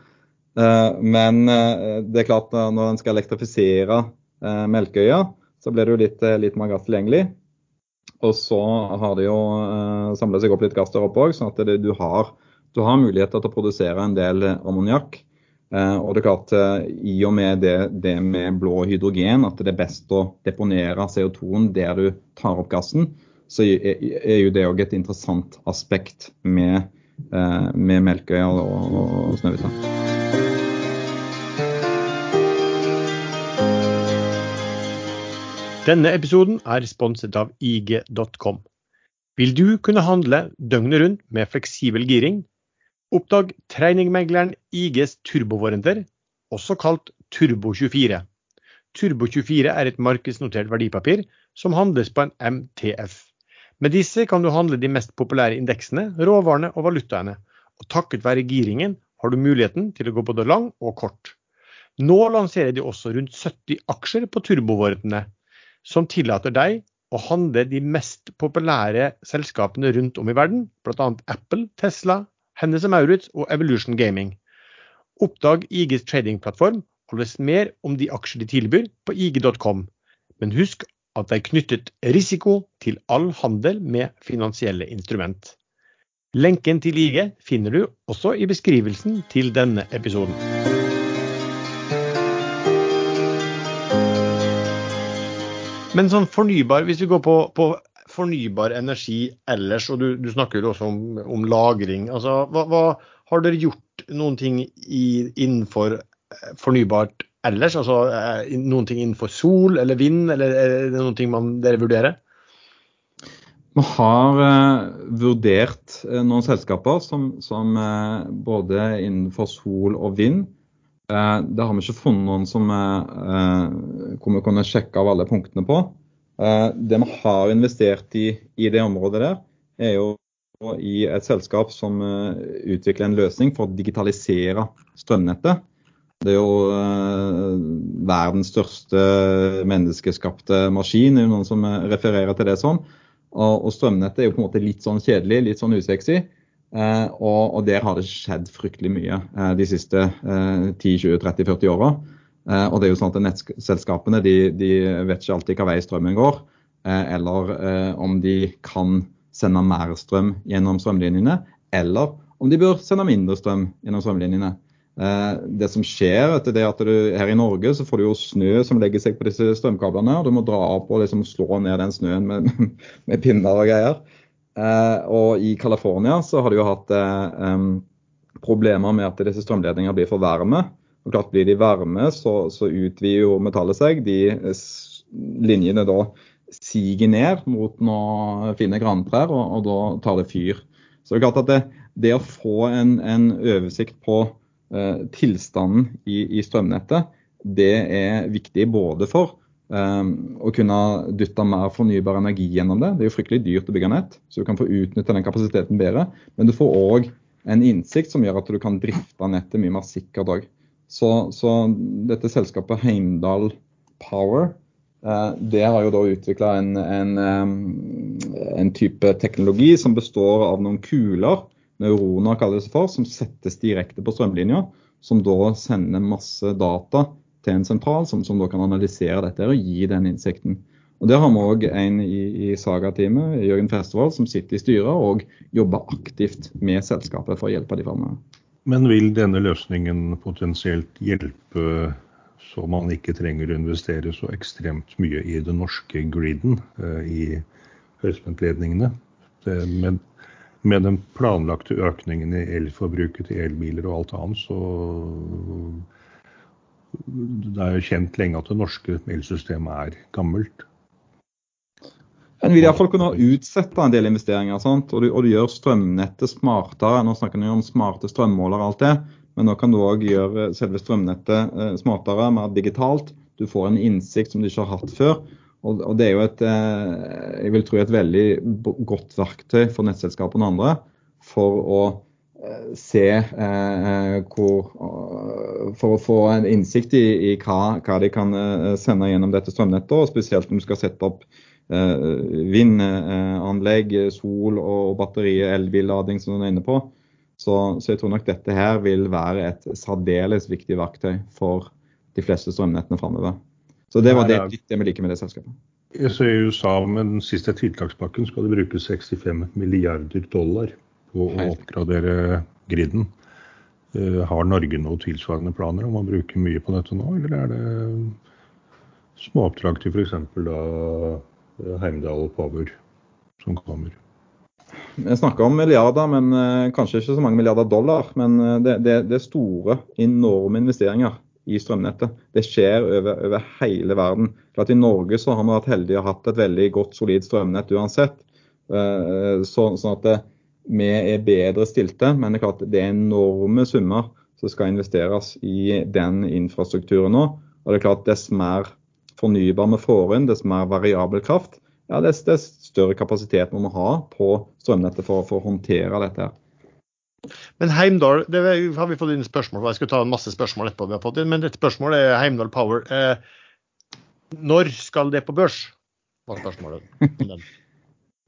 Eh, men eh, det er klart når en skal elektrifisere Melkøya, så blir det jo litt, litt mer gass tilgjengelig. Og så har det jo samlet seg opp litt gass der oppe òg, sånn at det, du har du har muligheter til å produsere en del ammoniakk. Eh, og det er klart, eh, I og med det, det, med blå hydrogen, at det er best å deponere CO2-en der du tar opp gassen, så er jo det òg et interessant aspekt med, eh, med Melkøya og, og Snøhvita. Denne episoden er sponset av IG.com. Vil du kunne handle døgnet rundt med fleksibel giring, Oppdag treningmegleren IGs turbovarenter, også kalt Turbo24. Turbo24 er et markedsnotert verdipapir som handles på en MTF. Med disse kan du handle de mest populære indeksene, råvarene og valutaene. Og takket være giringen har du muligheten til å gå både lang og kort. Nå lanserer de også rundt 70 aksjer på turbovordene, som tillater deg å handle de mest populære selskapene rundt om i verden, bl.a. Apple, Tesla, Hennes Maurits og Evolution Gaming. Oppdag IGs tradingplattform og les mer om de aksjer de tilbyr på ig.com. Men husk at det er knyttet risiko til all handel med finansielle instrument. Lenken til IG finner du også i beskrivelsen til denne episoden. Men sånn fornybar, hvis vi går på, på fornybar energi ellers, og du, du snakker jo også om, om lagring. Altså, hva, hva, har dere gjort noen ting i, innenfor eh, fornybart ellers? Altså eh, noen ting innenfor sol eller vind, eller er det noen ting man, dere vurderer? Vi har eh, vurdert eh, noen selskaper som, som eh, både innenfor sol og vind Eh, det har vi ikke funnet noen som hvor vi kunne sjekke av alle punktene på. Eh, det vi har investert i i det området der, er jo i et selskap som utvikler en løsning for å digitalisere strømnettet. Det er jo verdens største menneskeskapte maskin, det er noen som refererer til det sånn. Og, strømnettet er jo på en måte litt sånn kjedelig, litt sånn usexy. Eh, og, der har det skjedd fryktelig mye eh, de siste 10-20-30-40 åra. Eh, og det er jo sånn at Nettselskapene de, de vet ikke alltid hva vei strømmen går, eller om de kan sende mer strøm gjennom strømlinjene, eller om de bør sende mindre strøm gjennom strømlinjene. Det som skjer etter det at du, Her i Norge så får du jo snø som legger seg på disse strømkablene. og Du må dra opp og liksom slå ned den snøen med, (laughs) med pinner og greier. Eh, og i California så har de jo hatt problemer med at disse strømledningene blir for varme. Og klart Blir de varme, så, så utvider jo metallet seg. De linjene da siger ned mot noen fine grantrær, og, og, da tar det fyr. Så det er klart at det, det å få en, en oversikt på eh, tilstanden i, i, strømnettet, det er viktig både for eh, å kunne dytte mer fornybar energi gjennom det. Det er jo fryktelig dyrt å bygge nett, så du kan få utnytte den kapasiteten bedre. Men du får òg en innsikt som gjør at du kan drifte nettet mye mer sikkert òg. Så, så, dette selskapet Heimdal Power uh, det har jo da utvikla en, en, um, en, type teknologi som består av noen kuler, neuroner kalles det for, som settes direkte på strømlinja. Som da sender masse data til en sentral som, som da kan analysere dette og gi den innsikten. Og Der har vi òg en i, i Saga-teamet, Jørgen Festival, som sitter i styret og jobber aktivt med selskapet for å hjelpe de framover. Men vil denne løsningen potensielt hjelpe så man ikke trenger å investere så ekstremt mye i den norske griden, eh, i høyspentledningene? Med, med den planlagte økningen i elforbruket til elbiler og alt annet, så det er jo kjent lenge at det norske elsystemet er gammelt. En vil iallfall kunne utsette en del investeringer. Og du, og, du, gjør strømnettet smartere. Nå snakker vi om smarte strømmålere og alt det, men nå kan du òg gjøre selve strømnettet eh, smartere, mer digitalt. Du får en innsikt som du ikke har hatt før. Og, og det er jo et, eh, jeg vil tro et veldig godt verktøy for nettselskapene og andre for å Eh, se eh, hvor, For å få en innsikt i, i hva, hva, de kan sende gjennom dette strømnettet, og spesielt om du skal sette opp vindanlegg, sol og batterier, elbillading som du er inne på. Så, så, jeg tror nok dette her vil være et særdeles viktig verktøy for de fleste strømnettene framover. Så det var det, det vi liker med det selskapet. Så I USA med den siste tiltakspakken skal det brukes 65 milliarder dollar på å oppgradere griden. Eh, har Norge noen tilsvarende planer om å bruke mye på dette nå, eller er det småoppdrag til f.eks. da Heimdal Power som kommer? Vi snakker om milliarder, men uh, kanskje ikke så mange milliarder dollar. Men uh, det, det, det, er store, enorme investeringer i strømnettet. Det skjer over, over hele verden. Klart I Norge så har vi vært heldige og hatt et veldig godt, solid strømnett uansett. Uh, så, sånn at det, vi er bedre stilte, men det er klart det er enorme summer som skal investeres i den infrastrukturen nå. Og det er klart Dess mer fornybar vi får inn, dess mer variabel kraft, ja, dess, dess større kapasitet må vi ha på strømnettet for, for, å håndtere dette. her. Men Heimdal, det har vi fått inn spørsmål. Jeg skulle ta en masse spørsmål etterpå. vi har fått inn, Men dette spørsmålet er Heimdal Power. Eh, når skal det på børs? var spørsmålet. (laughs)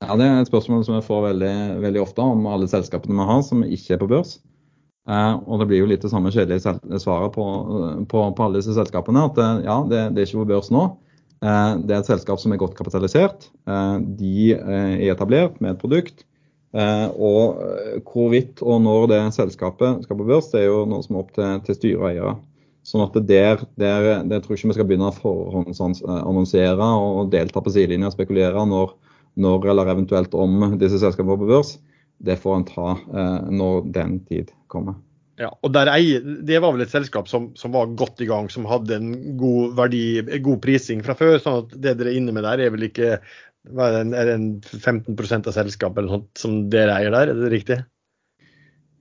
ja, Det er et spørsmål som jeg får veldig, veldig, ofte om alle selskapene vi har som ikke er på børs. Eh, og Det blir jo litt det samme kjedelige svaret på, på, på, alle disse selskapene. At eh, ja, det, det, er ikke på børs nå. Eh, det er et selskap som er godt kapitalisert. De er etablert med et produkt. Og hvorvidt og når det selskapet skal på børs, det er jo noe som er opp til, til styre og eiere. Sånn at der, der, der tror jeg ikke vi skal begynne å forhåndsannonsere og delta på sidelinja og spekulere når, når, eller eventuelt om disse selskapene går på børs. Det får han ta eh, når den tid kommer. Ja, og ei, Det var vel et selskap som, som, var godt i gang, som hadde en god verdi, god prising fra før. sånn at Det dere er inne med der, er vel ikke er det, er det en 15 av selskapet eller sånt som dere eier der, er det riktig?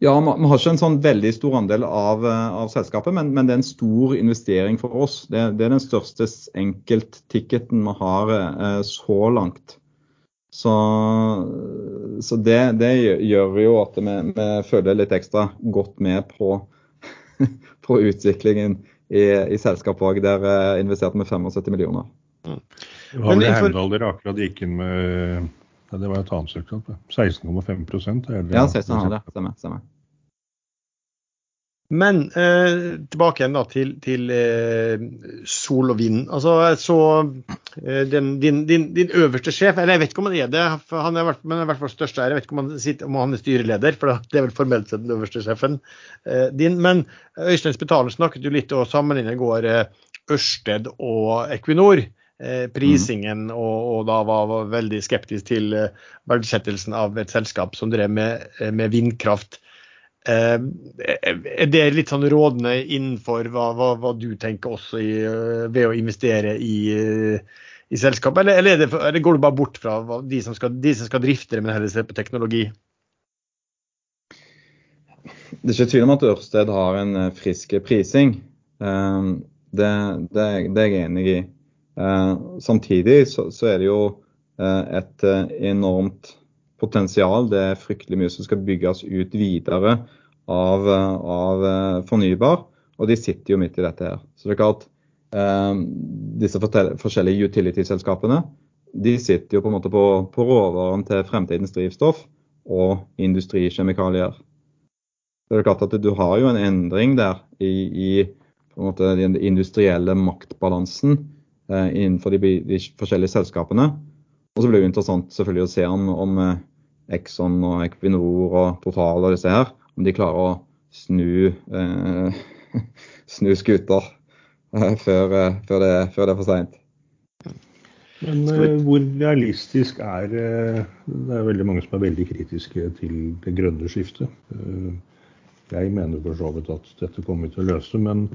Ja, Vi har ikke en sånn veldig stor andel av, eh, av selskapet, men, men, det er en stor investering for oss. Det, det er den største enkeltticketen vi har eh, så langt. Så, så det, det, gjør jo at vi, vi, føler litt ekstra godt med på, (laughs) på utviklingen i, i selskapet òg. Der eh, investerte vi 75 millioner. Mm. Vel Heimdal akkurat gikk inn med ja, Det var et annet søknad. 16,5 Ja, 16, det stemmer. stemmer. Men eh, tilbake igjen da til, til eh, sol og vind. Altså, så eh, den, din, din, din, øverste sjef, eller jeg vet ikke om han er det, han er, men i hvert fall største her, Jeg vet ikke om han, sitter, om han, er styreleder, for det er vel formelt sett den øverste sjefen eh, din. Men Øystein Spetalen snakket jo litt og sammenlignet i går eh, Ørsted og Equinor. Eh, prisingen og, og, da var, var veldig skeptisk til verdsettelsen av et selskap som drev med, med vindkraft. Eh, er det litt sånn rådende innenfor hva, hva, hva du tenker også i, eh, ved å investere i, eh, i selskap, eller, eller, det, eller, går du bare bort fra de som skal, de som skal drifte det, men heller se på teknologi? Det er ikke tvil om at Ørsted har en frisk prising. Det, det, det er jeg enig i. Samtidig så, så er det jo et enormt potensial. Det er fryktelig mye som skal bygges ut videre av, av eh, fornybar, og de sitter jo midt i dette her. Så det er klart, eh, disse forskjellige utility-selskapene de sitter jo på en måte på, på råvaren til fremtidens drivstoff og industrikjemikalier. Så det er klart at Du har jo en endring der i, i måte, den industrielle maktbalansen eh, innenfor de, de, forskjellige selskapene. Og så blir det jo interessant selvfølgelig å se om, om eh, Exxon og Equinor og Total og disse her, om de klarer å snu, eh, (laughs) snu skuter eh, før, eh, før, det, før, det, er for seint. Men eh, hvor realistisk er eh, Det er veldig mange som er veldig kritiske til det grønne skiftet. Jeg mener for så vidt at dette kommer til å løse, men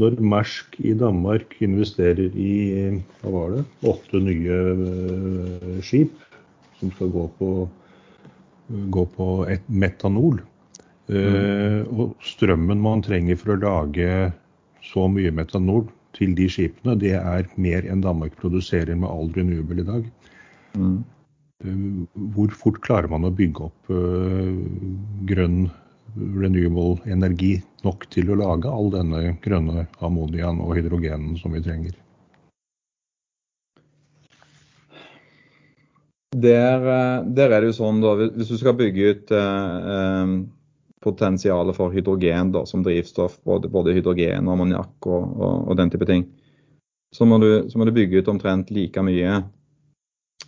når Mersk i Danmark investerer i hva var det, åtte nye skip som skal gå på gå på et metanol. Mm. og strømmen man trenger for å lage så mye metanol til de skipene, det er mer enn Danmark produserer med all renewable i dag. Mm. hvor fort klarer man å bygge opp uh, grønn renewable energi nok til å lage all denne grønne ammoniaen og hydrogenen som vi trenger? Der, eh, der, er det jo sånn da, Hvis du skal bygge ut eh, eh, potensialet for hydrogen da, som drivstoff, både, både hydrogen, ammoniakk og, og, og, den type ting, så må, du, så må, du, bygge ut omtrent like mye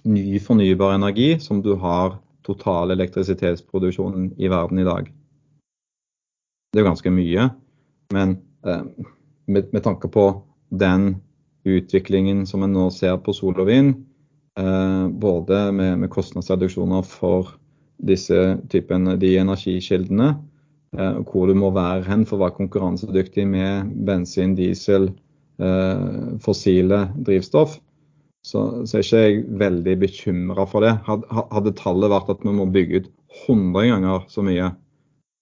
ny fornybar energi som du har total elektrisitetsproduksjonen i verden i dag. Det er jo ganske mye, men eh, med, med tanke på den utviklingen som en nå ser på sol og vind, både med, med, kostnadsreduksjoner for disse typen, de energikildene, eh, hvor du må være hen for å være konkurransedyktig med bensin, diesel, eh, fossile drivstoff, så, så er ikke jeg veldig bekymra for det. Hadde tallet vært at vi må bygge ut 100 ganger så mye,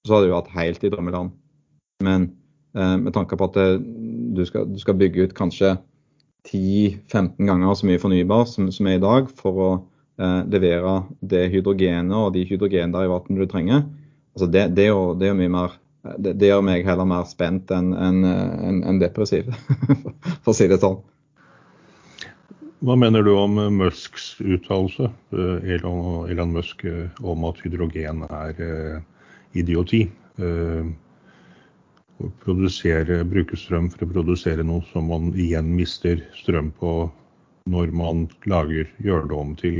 så hadde det vært helt i drømmeland. Men med tanke på at du, skal, du skal bygge ut kanskje 10-15 ganger så mye fornybar som, som er i dag, for å eh, levere det hydrogenet og de hydrogenderivatene du trenger, altså det, det, er jo, det, er mye mer det, det, gjør meg heller mer spent enn en, en, en depressiv, (laughs) for å si det sånn. Hva mener du om Musks uttalelse, Elon, Elon Musk, om at hydrogen er idioti? Å produsere, bruke strøm for å produsere noe som man igjen mister strøm på når man lager, gjør det om til,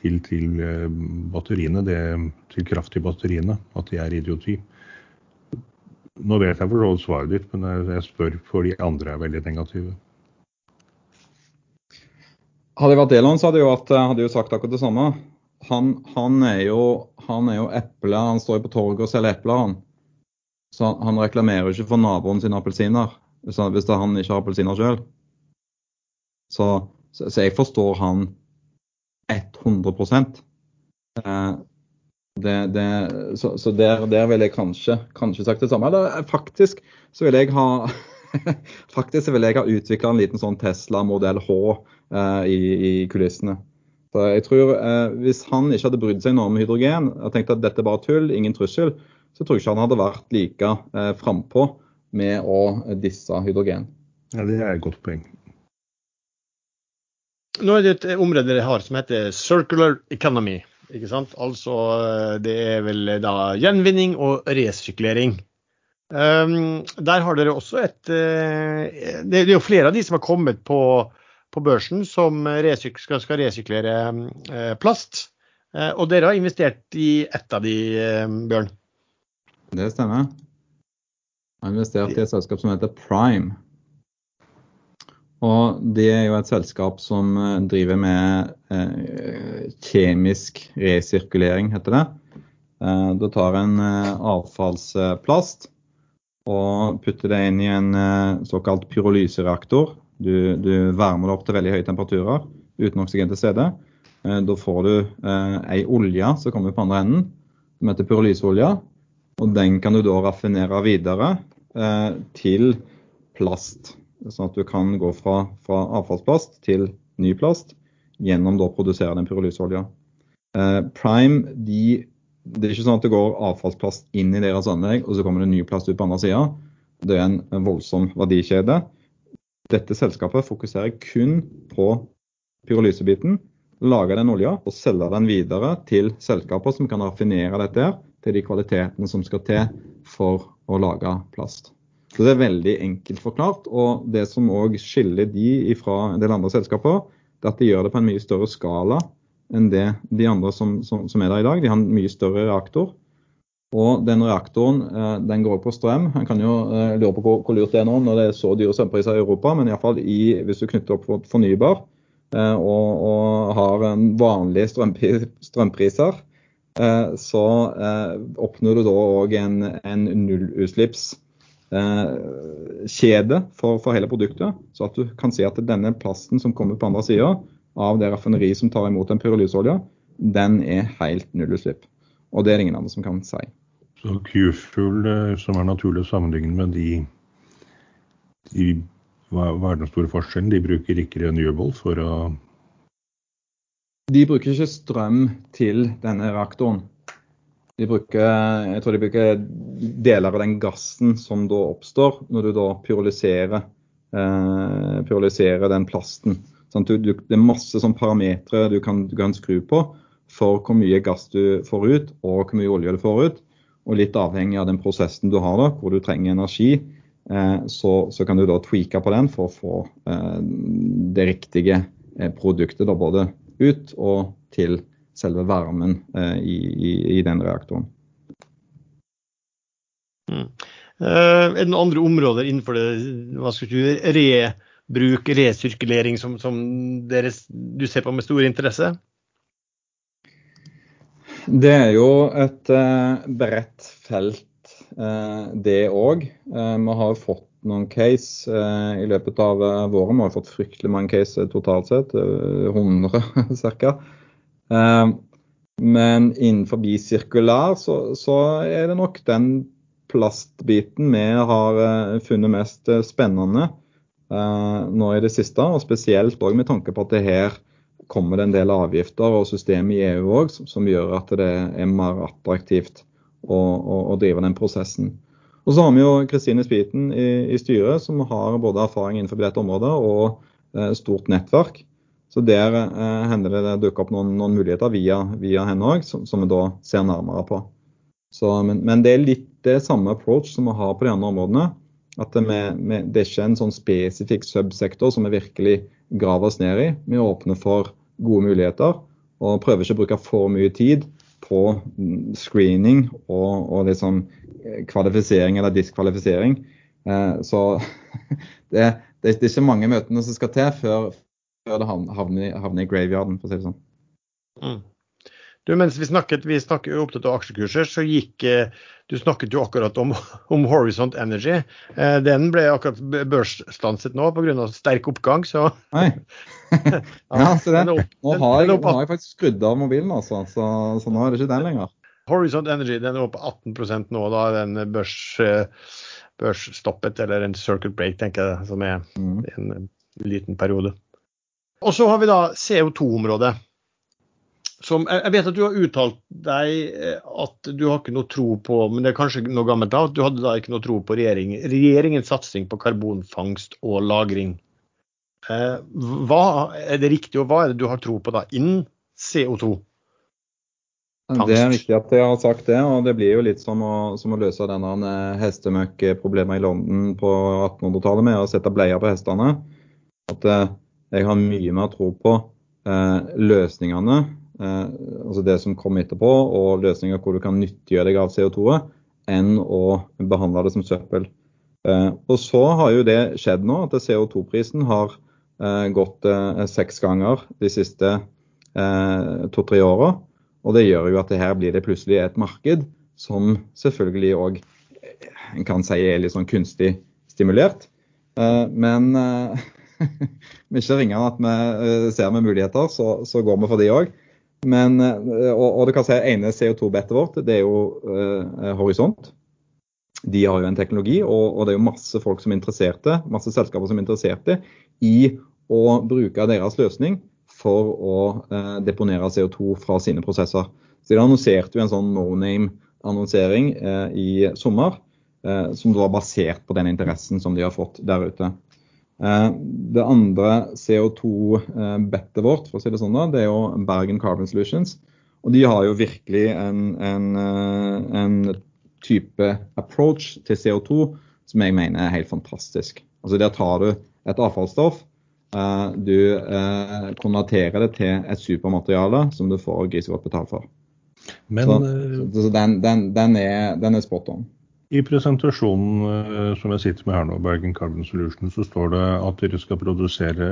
til, til batteriene, det, til kraft i batteriene, at det er idioti. Nå vet jeg for svaret ditt, men jeg spør for de andre er veldig negative. Hadde jeg vært Elon, så hadde jeg jo, vært, hadde jeg jo sagt akkurat det samme. Han, han, er jo, han er jo eple, han står på torget og selger epler, han. Så han reklamerer jo ikke for naboen sine appelsiner hvis, han ikke har appelsiner sjøl. Så, så, jeg forstår han 100 eh, det, det, så, så der, der vil jeg kanskje, kanskje sagt det samme. Eller eh, faktisk så vil jeg ha (laughs) faktisk vil jeg ha utvikla en liten sånn Tesla modell H eh, i, i, kulissene. Så jeg tror eh, Hvis han ikke hadde brydd seg noe om hydrogen og tenkt at dette er bare tull, ingen trussel, så tror jeg ikke han hadde vært like eh, frampå med å disse hydrogen. Ja, Det er et godt poeng. Nå er det et område dere har som heter circular economy. Ikke sant? Altså det er vel da gjenvinning og resyklering. Um, der har dere også et uh, Det er jo flere av de som har kommet på, på børsen som resyk, skal, skal, resyklere uh, plast. Uh, og dere har investert i ett av de, Bjørn? Det stemmer. Jeg har investert i et selskap som heter Prime. Og Det er jo et selskap som eh, driver med eh, kjemisk resirkulering, heter det. Eh, du tar en eh, avfallsplast og putter det inn i en eh, såkalt pyrolysereaktor. Du, du, varmer det opp til veldig høye temperaturer uten oksygen til stede. Eh, da får du ei olje som kommer på andre enden, som heter pyrolyseolje. Og den kan du da raffinere videre til plast. Sånn at du kan gå fra, fra avfallsplast til ny plast gjennom å produsere den pyrolyseolja. Eh, Prime de, det er ikke sånn at det går avfallsplast inn i deres anlegg, og så kommer det ny plast ut på andre sida. Det er en, voldsom verdikjede. Dette selskapet fokuserer kun på pyrolysebiten, lager den olja og selger den videre til selskaper som kan raffinere dette til de kvalitetene som skal til for å lage plast. Så Det er veldig enkelt forklart. og Det som òg skiller de fra en del andre selskaper, det er at de gjør det på en mye større skala enn det de andre som, som, som er der i dag. De har en mye større reaktor. Og den reaktoren eh, den går på strøm. En kan jo eh, lure på hvor, hvor, lurt det er nå når det er så dyre strømpriser i Europa, men iallfall hvis du knytter opp for fornybar eh, og, og, har vanlige strømpriser, så oppnår du da òg en, en nullutslippskjede Eh, for, for, hele produktet. Så at du kan si at denne plasten som kommer på andre sida av det raffineriet som tar imot en pyrolyseolje, den er helt nullutslipp. Og det er det ingen andre som kan si. Så Q-Fuel, eh, som er naturlig å sammenligne med de, de hva, er den store forskjellen? De bruker ikke renewable for å De bruker ikke strøm til denne reaktoren. De bruker, jeg tror de bruker deler av den gassen som da oppstår når du da pyrolyserer, eh, pyrolyserer den plasten. Sånn, du, du, det er masse sånn parametere du du kan skru på for hvor mye gass du får ut og hvor mye olje du får ut. Og litt avhengig av den prosessen du har, da, hvor du trenger energi, eh, så, så, kan du da tweake på den for å få eh, det riktige eh, produktet da, både ut og til selve varmen eh, i, i, i, den reaktoren. Mm. Uh, er det noen andre områder innenfor det du, rebruk, resirkulering, som, som deres, du ser på med stor interesse? Det er jo et uh, bredt felt, uh, det òg. vi har fått noen case i løpet av våren. Vi har fått fryktelig mange case totalt sett, 100 (laughs) ca. Eh, men innenfor sirkulær så, så, er det nok den plastbiten vi har eh, funnet mest eh, spennende nå i det siste. Og spesielt med tanke på at det her kommer det en del avgifter og system i EU òg som, som, gjør at det er mer attraktivt å, å, å drive den prosessen. Og så har vi jo Kristine Spiten i, i, styret, som har både erfaring innenfor dette området og eh, stort nettverk. Så der eh, hender det det dukker opp noen, noen muligheter via, via henne òg, som, som, vi da ser nærmere på. Så, men, men, det er litt det samme approach som vi har på de andre områdene. At det, med, med, det er ikke en sånn spesifikk subsektor som vi virkelig graver oss ned i. Vi åpner for gode muligheter og prøver ikke å bruke for mye tid på screening og, og liksom kvalifisering eller diskvalifisering. Eh, så (laughs) det, det, er ikke mange møtene som skal til før, før det havner, havner, i graveyarden, for å si det sånn. Mm. Du, mens vi snakket, vi snakket opptatt av aksjekurser, så gikk eh, Du snakket jo akkurat om, (laughs) om Horizont Energy. Eh, den ble akkurat børsstanset nå pga. sterk oppgang, så Nei. (laughs) ja, se det, nå, har jeg, nå har jeg faktisk skrudd av mobilen, altså, så, så nå er det ikke den lenger. Horizont Energy den er oppe 18% nå, da den børs, børsstoppet, eller en circuit break, tenker jeg, som er mm. en liten periode. Og så har vi da CO2-området. Som, jeg vet at du har uttalt deg eh, at du har ikke noe tro på men det er kanskje noe gammelt da, at du hadde da ikke noe tro på regjering, regjeringens satsing på karbonfangst og -lagring. Eh, hva er det riktig, og hva er det du har tro på da innen CO2? Fangst. Det er viktig at jeg har sagt det, og det blir jo litt som å, som å løse denne eh, hestemøkkproblemet i London på 1800-tallet med å sette bleier på hestene. At jeg har mye mer tro på eh, løsningene, altså det som kommer etterpå, og løsninger hvor du kan nyttiggjøre deg av CO2-et, enn å behandle det som søppel. Eh, og så har jo det skjedd nå, at CO2-prisen har eh, gått seks ganger de siste to-tre åra. Og det gjør jo at det her blir det plutselig et marked som selvfølgelig òg en kan si er litt sånn kunstig stimulert. Eh, men eh, (laughs) vi ikke ringer at vi eh, ser med muligheter, så, så går vi for de òg. Men, og, og, du kan si ene CO2-bettet vårt, det er jo eh, Horisont. De har jo en teknologi, og, og, det er jo masse folk som er interesserte, masse selskaper som er interesserte i å bruke deres løsning for å eh, deponere CO2 fra sine prosesser. Så De annonserte jo en sånn no name-annonsering eh, i sommer, eh, som var basert på den interessen som de har fått der ute. Eh, det andre CO2-bettet eh, vårt for å si det sånn da, det er jo Bergen Carbon Solutions. Og De har jo virkelig en, en, eh, en type approach til CO2 som jeg mener er helt fantastisk. Altså Der tar du et avfallsstoff du konverterer det til et supermateriale som du får grisegodt betalt for. Men, så, så den, den, den, er, den, er, spot on. I presentasjonen som jeg sitter med her nå, Bergen Carbon Solution, så står det at dere skal produsere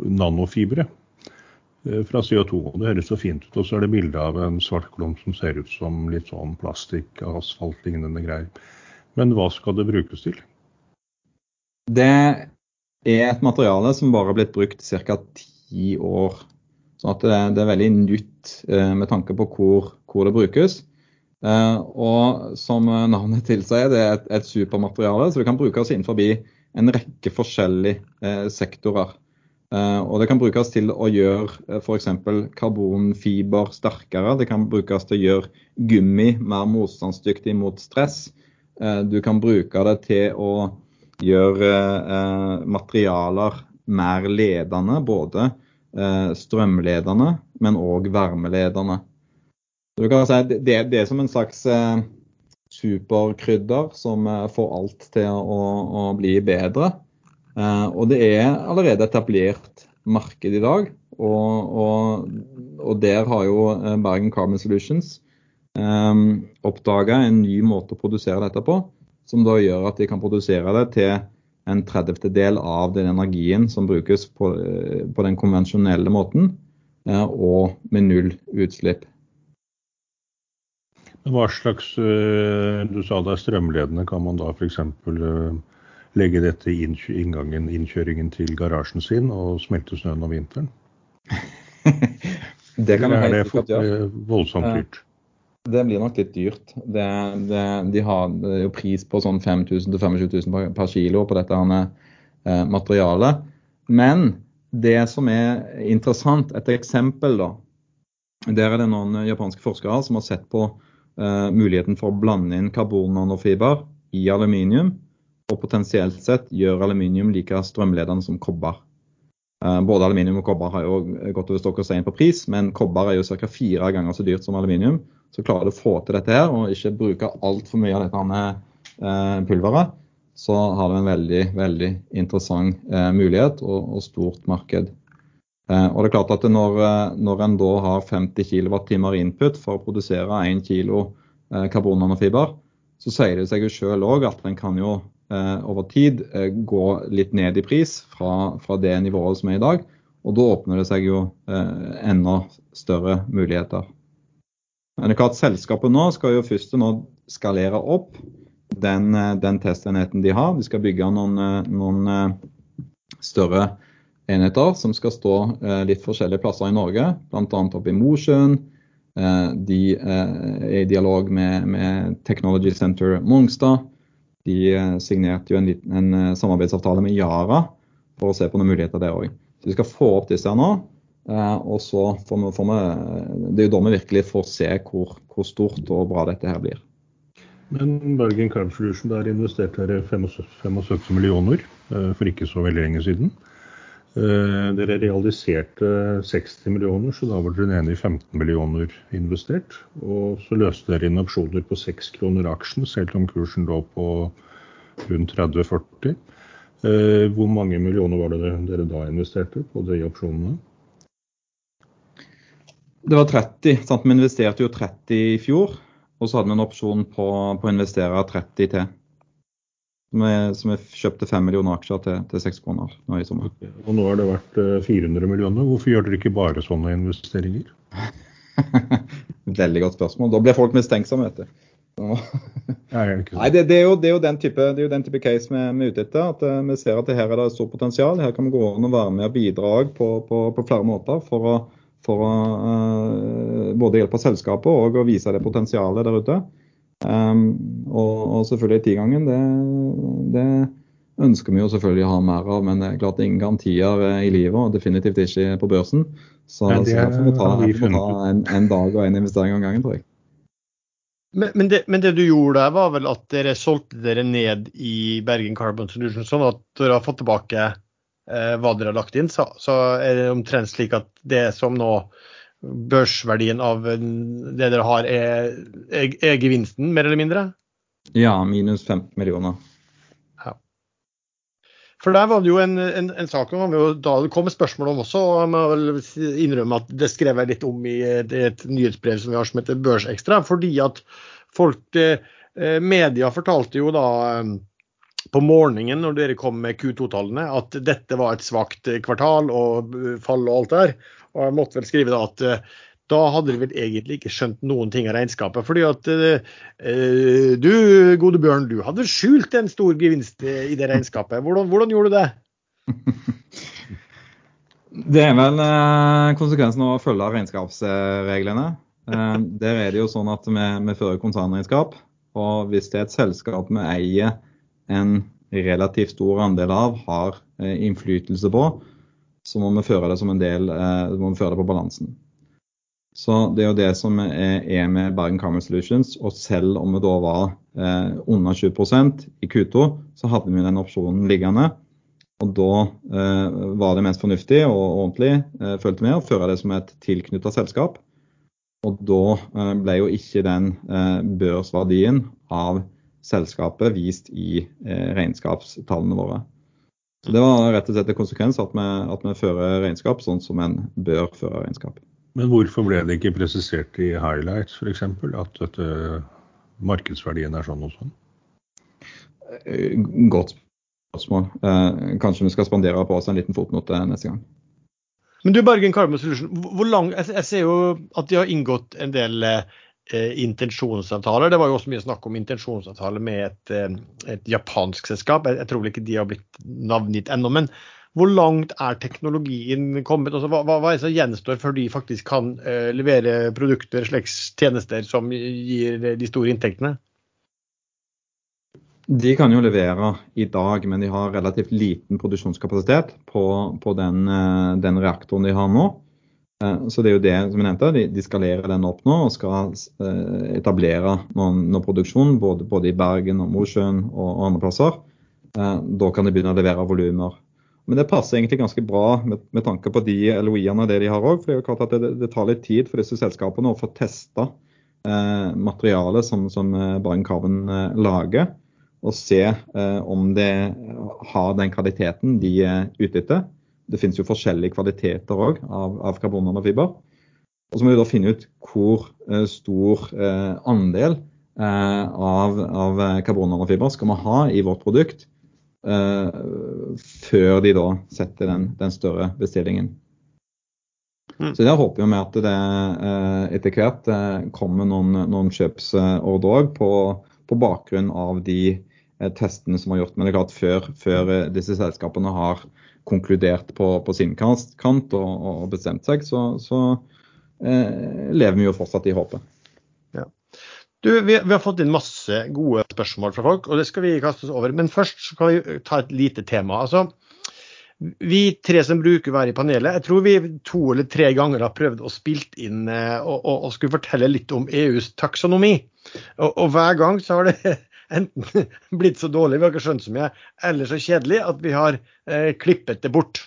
nanofibre fra CO2. og Det høres så fint ut. Og så er det bilde av en svart klump som ser ut som litt sånn plastikk, asfaltlignende greier. Men hva skal det brukes til? Det er et materiale som bare har blitt brukt ca. ti år. Så det, det, er veldig nytt eh, med tanke på hvor, hvor det brukes. Eh, og som navnet tilsier, det er et, et, supermateriale, så det kan brukes innenfor en rekke forskjellige eh, sektorer. Eh, og det kan brukes til å gjøre eh, f.eks. karbonfiber sterkere. Det kan brukes til å gjøre gummi mer motstandsdyktig mot stress. Du kan bruke det til å gjøre materialer mer ledende, både strømledende, men òg varmeledende. Du kan si det, det er som en slags eh, superkrydder som eh, får alt til å, å bli bedre. Eh, og det er allerede etablert marked i dag. Og, og, og der har jo eh, Bergen Carbon Solutions eh, oppdaga en ny måte å produsere dette på som da gjør at de kan produsere det til en tredjedel av den energien som brukes på, eh, på den konvensjonelle måten, og med null utslipp. Hva slags eh, Du sa det er strømledende. Kan man da f.eks. legge dette i inngangen, innkjøringen til garasjen sin og smelte snøen om vinteren? (laughs) det kan Eller er det voldsomt dyrt? Det blir nok litt dyrt. Det, det, de har jo pris på sånn 5000 25 000 per, kilo på dette eh, materialet. Men det som er interessant, et eksempel da, der er det noen japanske forskere som har sett på eh, muligheten for å blande inn karbonnanofiber i aluminium, og potensielt sett gjøre aluminium like strømledende som kobber. Eh, både aluminium og kobber har jo gått over stokk og stein på pris, men kobber er jo ca. fire ganger så dyrt som aluminium. Så klarer du å få til dette her, og ikke bruke altfor mye av dette eh, pulveret, så har du en veldig, veldig interessant eh, mulighet og, og, stort marked. Eh, og det er klart at når, eh, når en da har 50 kWt input for å produsere 1 kg karbonanofiber, karbonnanofiber, så sier det seg jo sjøl òg at en kan jo Eh, over tid eh, gå litt ned i pris fra, fra, det nivået som er i dag. Og da åpner det seg jo eh, enda større muligheter. Men det er klart Selskapet nå skal jo først nå skalere opp den, den testenheten de har. De skal bygge noen, noen større enheter som skal stå litt forskjellige plasser i Norge, bl.a. oppe i Mosjøen. De er i dialog med, med Technology Center Mongstad. De eh, signerte jo en, liten, en eh, samarbeidsavtale med Yara for å se på noen muligheter der òg. Så vi skal få opp disse her nå. Eh, og så får vi, får vi, Det er jo da vi virkelig får se hvor, hvor, stort og bra dette her blir. Men Bergen Carb Solution der investerte dere 75 millioner for ikke så veldig lenge siden. Dere realiserte 60 millioner, så da var dere nede i 15 millioner investert. Og så løste dere inn opsjoner på 6 kroner aksjen, selv om kursen lå på rundt 30-40. Eh, hvor mange millioner var det dere da investerte på de opsjonene? Det var 30. Sant? Vi investerte jo 30 i fjor. Og så hadde vi en opsjon på, på å investere 30 til. Som vi kjøpte 5 millioner aksjer til, til 6 kroner nå i sommer. Og nå har det vært 400 eh, millioner. Hvorfor gjør dere ikke bare sånne investeringer? (laughs) Veldig godt spørsmål. Da blir folk mistenksomme, vet du. (laughs) Nei, det, det, er jo, det, er jo, den type, det er jo den type case vi, vi er ute etter. at uh, Vi ser at det her er det stort potensial. Her kan vi gå an og være med og bidra på, på, på flere måter for å, for å uh, både hjelpe selskapet og å vise det potensialet der ute. Um, og, og, selvfølgelig tigangen, det, det ønsker vi jo selvfølgelig å ha mer av. Men det er klart ingen garantier eh, i livet, og definitivt ikke på børsen. Så, ja, det, så her får vi ta, vi ta en, en, dag og en investering om gangen, tror jeg. Men, men, det, men, det, du gjorde der, var vel at dere solgte dere ned i Bergen Carbon Solution, sånn at dere har fått tilbake eh, hva dere har lagt inn. Så, så, er det omtrent slik at det som nå børsverdien av det dere har, er, er, er gevinsten, mer eller mindre? Ja, minus 15 millioner. Ja. For der var det jo en, en, en sak om, da det kom spørsmål om også, og jeg må vel innrømme at det skrev jeg litt om i et, et nyhetsbrev som vi har som heter Børsekstra, fordi at folk, eh, media fortalte jo da eh, på morgenen når dere kom med Q2-tallene at dette var et svakt kvartal og fall og alt der. Og jeg måtte vel skrive da at uh, da hadde de vel egentlig ikke skjønt noen ting av regnskapet. fordi at eh, du, gode Bjørn, du hadde skjult en stor gevinst i det regnskapet. Hvordan, hvordan gjorde du det? (laughs) Det er vel konsekvensen av å følge regnskapsreglene. der er det jo sånn at vi, vi fører konsernregnskap. Og hvis det er et selskap vi eier en relativt stor andel av, har innflytelse på, så må vi føre det som en del, eh, må vi føre det på balansen. Så Det er jo det som er med Bergen Carbon Solutions. Og selv om vi da var eh, under 20% i Q2, så hadde vi den opsjonen liggende. Og da eh, var det mest fornuftig og ordentlig, eh, følte vi, å føre det som et tilknytta selskap. Og da eh, ble jo ikke den eh, børsverdien av selskapet vist i regnskapstallene våre. Så Det var rett og slett en konsekvens at vi, at vi fører regnskap sånn som en bør føre regnskap. Men hvorfor ble det ikke presisert i highlights f.eks. at dette, markedsverdien er sånn og sånn? Eh, godt spørsmål. Eh, kanskje vi skal spandere på oss en liten fotnote neste gang. Men du Bergen Carbon Solution, hvor lang, jeg ser jo at de har inngått en del Eh, intensjonsavtaler. Det var jo også mye snakk om intensjonsavtaler med et, eh, et japansk selskap. Jeg, jeg, tror vel ikke de har blitt navngitt ennå. Men hvor langt er teknologien kommet? Altså, hva, hva, er det som gjenstår før de faktisk kan uh, levere produkter, slags tjenester, som gir de store inntektene? De kan jo levere i dag, men de har relativt liten produksjonskapasitet på, på den, den reaktoren de har nå. Så det er jo det som jeg nevnte, de, de skalerer den opp nå og skal etablere noen, noen produksjon både, både, i Bergen og Mosjøen og, og andre plasser. Da kan de begynne å levere volumer. Men det passer egentlig ganske bra med, med tanke på de LOI-ene det de har òg. For det er jo klart at det, det, tar litt tid for disse selskapene å få testa eh, materialet som, som Bergen Carbon eh, lager og se eh, om det har den kvaliteten de er ute etter. Det finnes jo forskjellige kvaliteter òg av, av karbonnanofiber. Og så må vi da finne ut hvor eh, stor eh, andel eh, av, av karbonnanofiber skal vi ha i vårt produkt eh, før de da setter den, den større bestillingen. Mm. Så der håper vi at det eh, etter hvert kommer noen, noen kjøpsordre òg på, på bakgrunn av de testene som er gjort. Men det er klart før, før disse selskapene har konkludert på, på sin kant og, og, bestemt seg, så, så eh, lever vi jo fortsatt i håpet. Ja. Du, vi, vi, har fått inn masse gode spørsmål fra folk, og det skal vi kaste oss over. Men først skal vi ta et lite tema. Altså, vi tre som bruker å være i panelet, jeg tror vi to eller tre ganger har prøvd å spilt inn eh, og, og, og skulle fortelle litt om EUs taksonomi. Og, og hver gang så har det enten blitt så dårlig, vi har ikke skjønt så mye, eller så kjedelig at vi har eh, klippet det bort.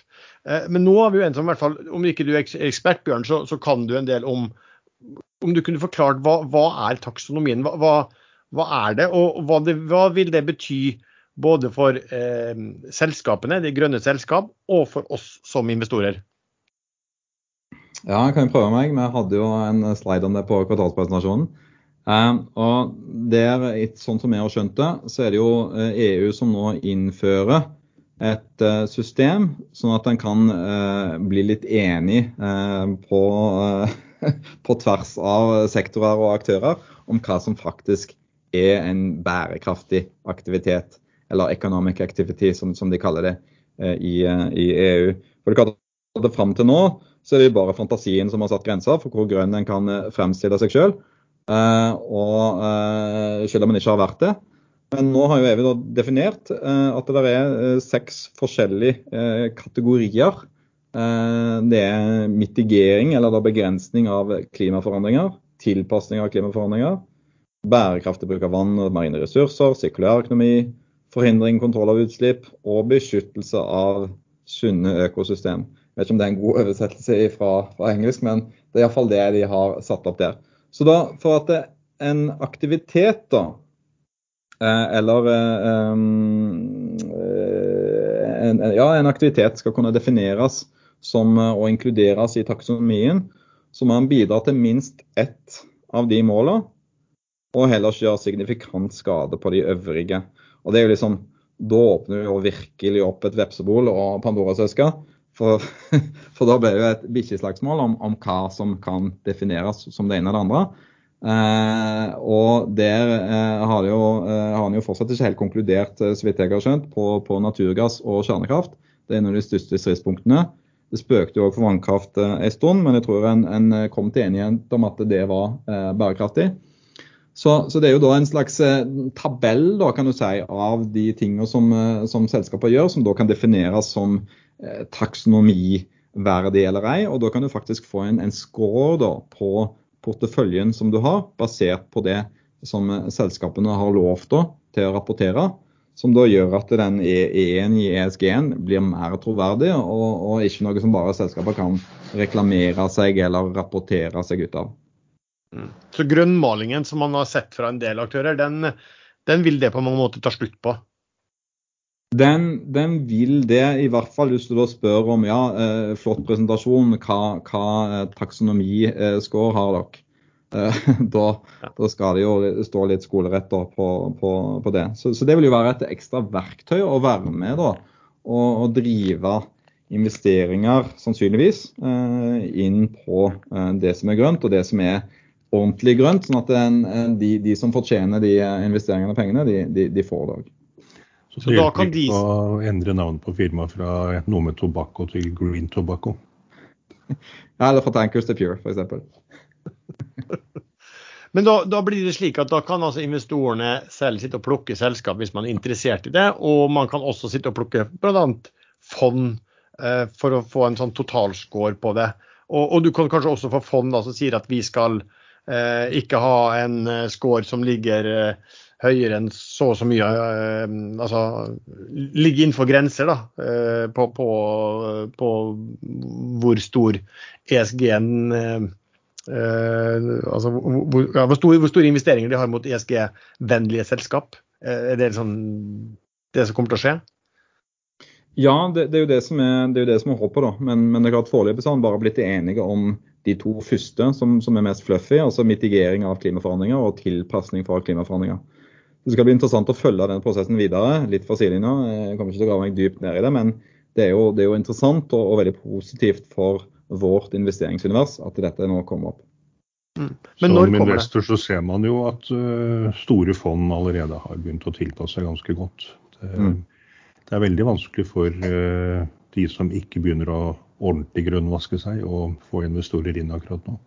Eh, men nå har vi jo en som i hvert fall, om ikke du er ekspert, Bjørn, så, så kan du en del om Om du kunne forklart hva, hva er taksonomien? Hva, hva, hva, er det, og hva, det, vil det bety både for eh, selskapene, de grønne selskap, og for oss som investorer? Ja, jeg kan jo prøve meg. Vi hadde jo en slide om det på kvartalspresentasjonen. Um, og der, sånn som jeg har skjønt det, så er det jo EU eh, som nå innfører et uh, system, sånn at en kan uh, bli litt enig på, (laughs) på, tvers av sektorer og aktører om hva som faktisk er en bærekraftig aktivitet, eller economic activity, som, som de kaller det i, i, EU. For det, det Fram til nå så er det bare fantasien som har satt grenser for hvor grønn en kan fremstille seg sjøl. Eh, og eh, selv om han ikke har vært det. Men nå har jo Evy definert eh, at det er seks forskjellige kategorier. Det er mitigering eller begrensning av klimaforandringer, tilpasning av klimaforandringer, bærekraftig bruk av vann og marine ressurser, sirkulær økonomi, forhindring, kontroll av utslipp og beskyttelse av sunne økosystem. Jeg vet ikke om det er en god oversettelse fra, fra engelsk, men det er iallfall det de har satt opp der. Så da, for at en aktivitet, da, eh, eller eh, en, ja, en aktivitet skal kunne defineres som og inkluderes i taksonomien, så må man bidra til minst ett av de målene, og heller ikke gjøre signifikant skade på de øvrige. Og det er jo liksom, Da åpner vi jo virkelig opp et vepsebol og Pandoras eske. For, (laughs) for, da blir det jo et bikkjeslagsmål om, om, hva som kan defineres som det ene eller det andre. Eh, og der eh, har, jo, eh, har han jo fortsatt ikke helt konkludert, eh, så vidt jeg har skjønt, på, på, naturgass og kjernekraft. Det er en av de største stridspunktene. Det spøkte jo òg for vannkraft eh, en stund, men jeg tror en, en, kom til enighet om at det var eh, bærekraftig. Så, så, det er jo da en slags tabell da, kan du si, av de tingene som, som selskaper gjør, som da kan defineres som Eh, taksonomiverdig eller ei. Og da kan du faktisk få en, en score da, på porteføljen som du har, basert på det som eh, selskapene har lovt da, til å rapportere. Som da gjør at den E1 i ESG-en blir mer troverdig, og, og, ikke noe som bare selskaper kan reklamere seg eller rapportere seg ut av. Mm. Så grønnmalingen som man har sett fra en del aktører, den, den vil det på mange måter ta slutt på? Den, den, vil det, i hvert fall hvis du da spør om ja, eh, flott presentasjon, hva, hva eh, taksonomiscore eh, har dere? Eh, (laughs) da, da, skal det jo stå litt skolerett på, på, på, det. Så, så, det vil jo være et ekstra verktøy å være med da, og, og drive investeringer, sannsynligvis, eh, inn på eh, det som er grønt, og det som er ordentlig grønt. Sånn at den, de, de, som fortjener de investeringene og pengene, de, de, de får det òg. Så, så det kan de... å endre navn på firmaet fra noe med tobakko til Green Tobacco. (laughs) Ja, eller fra Tankers til Pure, f.eks. (laughs) Men da, da, blir det slik at da kan altså investorene selv sitte og plukke selskap hvis man er interessert i det, og man kan også sitte og plukke bl.a. fond eh, for å få en sånn totalscore på det. Og, og, du kan kanskje også få fond da, som sier at vi skal eh, ikke ha en eh, score som ligger eh, høyere enn så og så mye. Eh, altså ligge innenfor grenser da, eh, på, på, på, hvor stor ESG-en eh, altså hvor, ja, hvor, store, hvor, store, investeringer de har mot ESG-vennlige selskap. Er det liksom det som kommer til å skje? Ja, det, det, er jo det som er, det det som er håpet. da. Men, men det er klart foreløpig har man bare blitt enige om de to første som, som, er mest fluffy, altså mitigering av klimaforandringer og tilpasning for klimaforandringer. Det skal bli interessant å følge den prosessen videre, litt fra sidelinja. Jeg kommer ikke til å grave meg dypt ned i det, men det er jo, det er jo interessant og, og, veldig positivt for vårt investeringsunivers at dette nå kommer opp. Mm. Men Som investor så ser man jo at uh, store fond allerede har begynt å tilpasse seg ganske godt. Det, mm det er veldig vanskelig for uh, de som ikke begynner å ordentlig grønnvaske seg, å få investorer inn akkurat nå.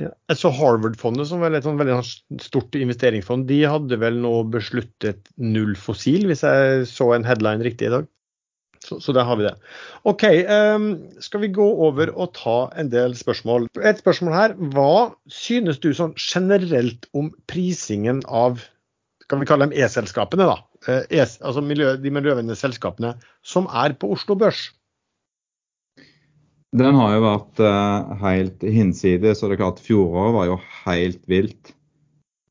Ja. Så Harvard-fondet, som er et sånn veldig stort investeringsfond, de hadde vel nå besluttet null fossil, hvis jeg så en headline riktig i dag. Så, så der har vi det. OK, um, skal vi gå over og ta en del spørsmål. Et spørsmål her. Hva synes du sånn generelt om prisingen av kan vi kalle dem E-selskapene, da? E altså miljø, de miljøvennlige selskapene som er på Oslo Børs? Den har jo vært uh, helt hinsides. og det er klart Fjoråret var jo helt vilt.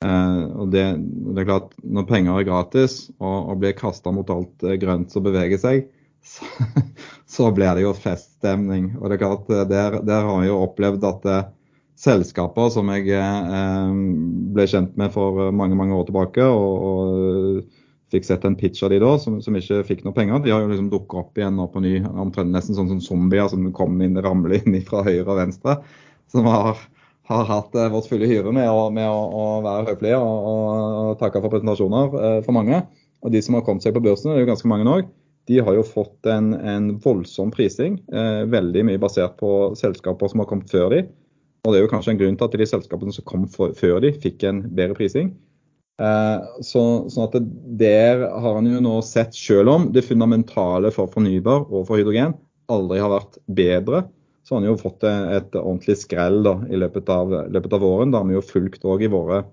Uh, og det, det, er klart, Når penger er gratis og, og blir kasta mot alt grønt som beveger seg, (laughs) så, så, blir det jo feststemning. Og det er klart, Der, der har vi jo opplevd at uh, selskaper som jeg ble kjent med for mange mange år tilbake, og, og fikk sett en pitch av de da, som, som ikke fikk noe penger. De har jo liksom dukka opp igjen nå på ny, omtrent nesten sånn som zombier som kom inn, ramler inn (laughs) fra høyre og venstre. Som har, har hatt eh, vårt fulle hyre med, å, med å, å være høflige og, og, takke for presentasjoner eh, for mange. Og de som har kommet seg på børsen, det er jo ganske mange nå, de har jo fått en, en voldsom prising. Eh, veldig mye basert på selskaper som har kommet før de. Og det er jo kanskje en grunn til at de selskapene som kom for, før de, fikk en bedre prising. Eh, så, sånn at Der har han jo nå sett, selv om det fundamentale for fornybar og for hydrogen aldri har vært bedre, så har han jo fått et ordentlig skrell da, i løpet av, løpet av våren. Det har vi jo fulgt òg i våre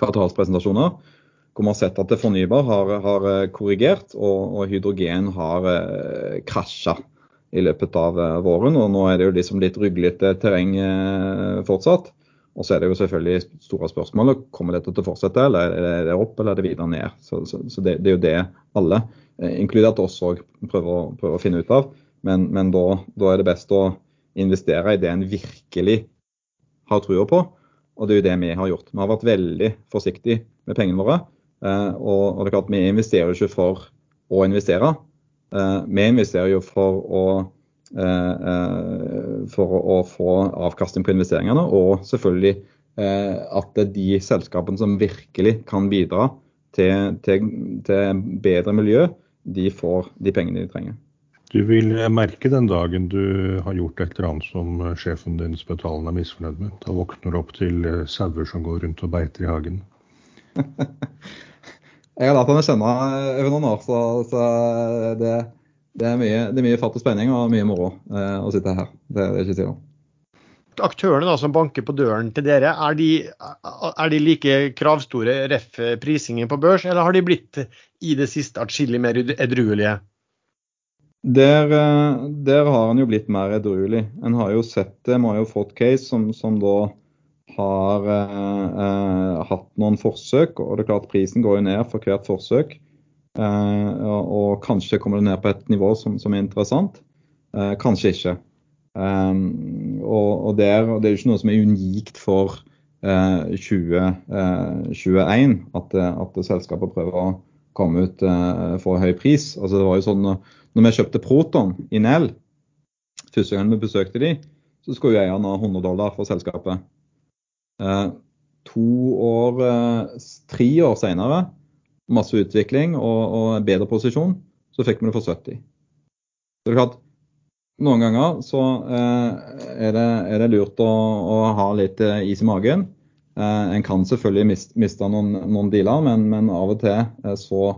kvartalspresentasjoner. Hvor vi har sett at det fornybar har, har korrigert, og, og, hydrogen har eh, krasja i løpet av eh, våren. Og nå er det jo liksom litt ruglete terreng eh, fortsatt. Og så er det jo selvfølgelig store spørsmålet kommer dette til å fortsette, eller er det opp eller er det videre ned. Så, så, så det, det, er jo det alle, eh, inkludert oss òg, prøver, prøver, å finne ut av. Men, men da, da, er det best å investere i det en virkelig har trua på. Og det er jo det vi har gjort. Vi har vært veldig forsiktige med pengene våre. Eh, og, og, det er klart, vi investerer jo ikke for å investere. Eh, vi investerer jo for å for å få avkastning på investeringene, og selvfølgelig at det er de selskapene som virkelig kan bidra til, til, til bedre miljø, de får de pengene de trenger. Du vil merke den dagen du har gjort et eller annet som sjefen din Spetalen er misfornøyd med. Da våkner du opp til sauer som går rundt og beiter i hagen. (laughs) jeg har latt henne kjenne over noen år, så, så det, det er mye, det er mye fatt og spenning og mye moro eh, å sitte her. Det er det ikke tvil om. Aktørene da, som banker på døren til dere, er de, er de like kravstore ref prisingen på børs, eller har de blitt i det siste atskillig mer edruelige? Der, eh, der, har han jo blitt mer edruelig. En har jo sett det. Vi har jo fått case som, som da har eh, eh, hatt noen forsøk, og det er klart prisen går jo ned for hvert forsøk. Eh, og kanskje kommer det ned på et nivå som, som er interessant. Eh, kanskje ikke. Eh, og, og, det er, det er jo ikke noe som er unikt for 2021 at, at selskapet prøver å komme ut for høy pris. Altså det var jo sånn når vi kjøpte Proton i Nell, første gang vi besøkte de, så skulle jo eieren ha 100 dollar for selskapet. to år, tre år senere masse utvikling og, og bedre posisjon, så fikk vi det for 70. Så det er klart, Noen ganger så eh, er, det, er, det, lurt å, å, ha litt eh, is i magen. Eh, en kan selvfølgelig mist, miste noen, noen dealer, men, men, av og til så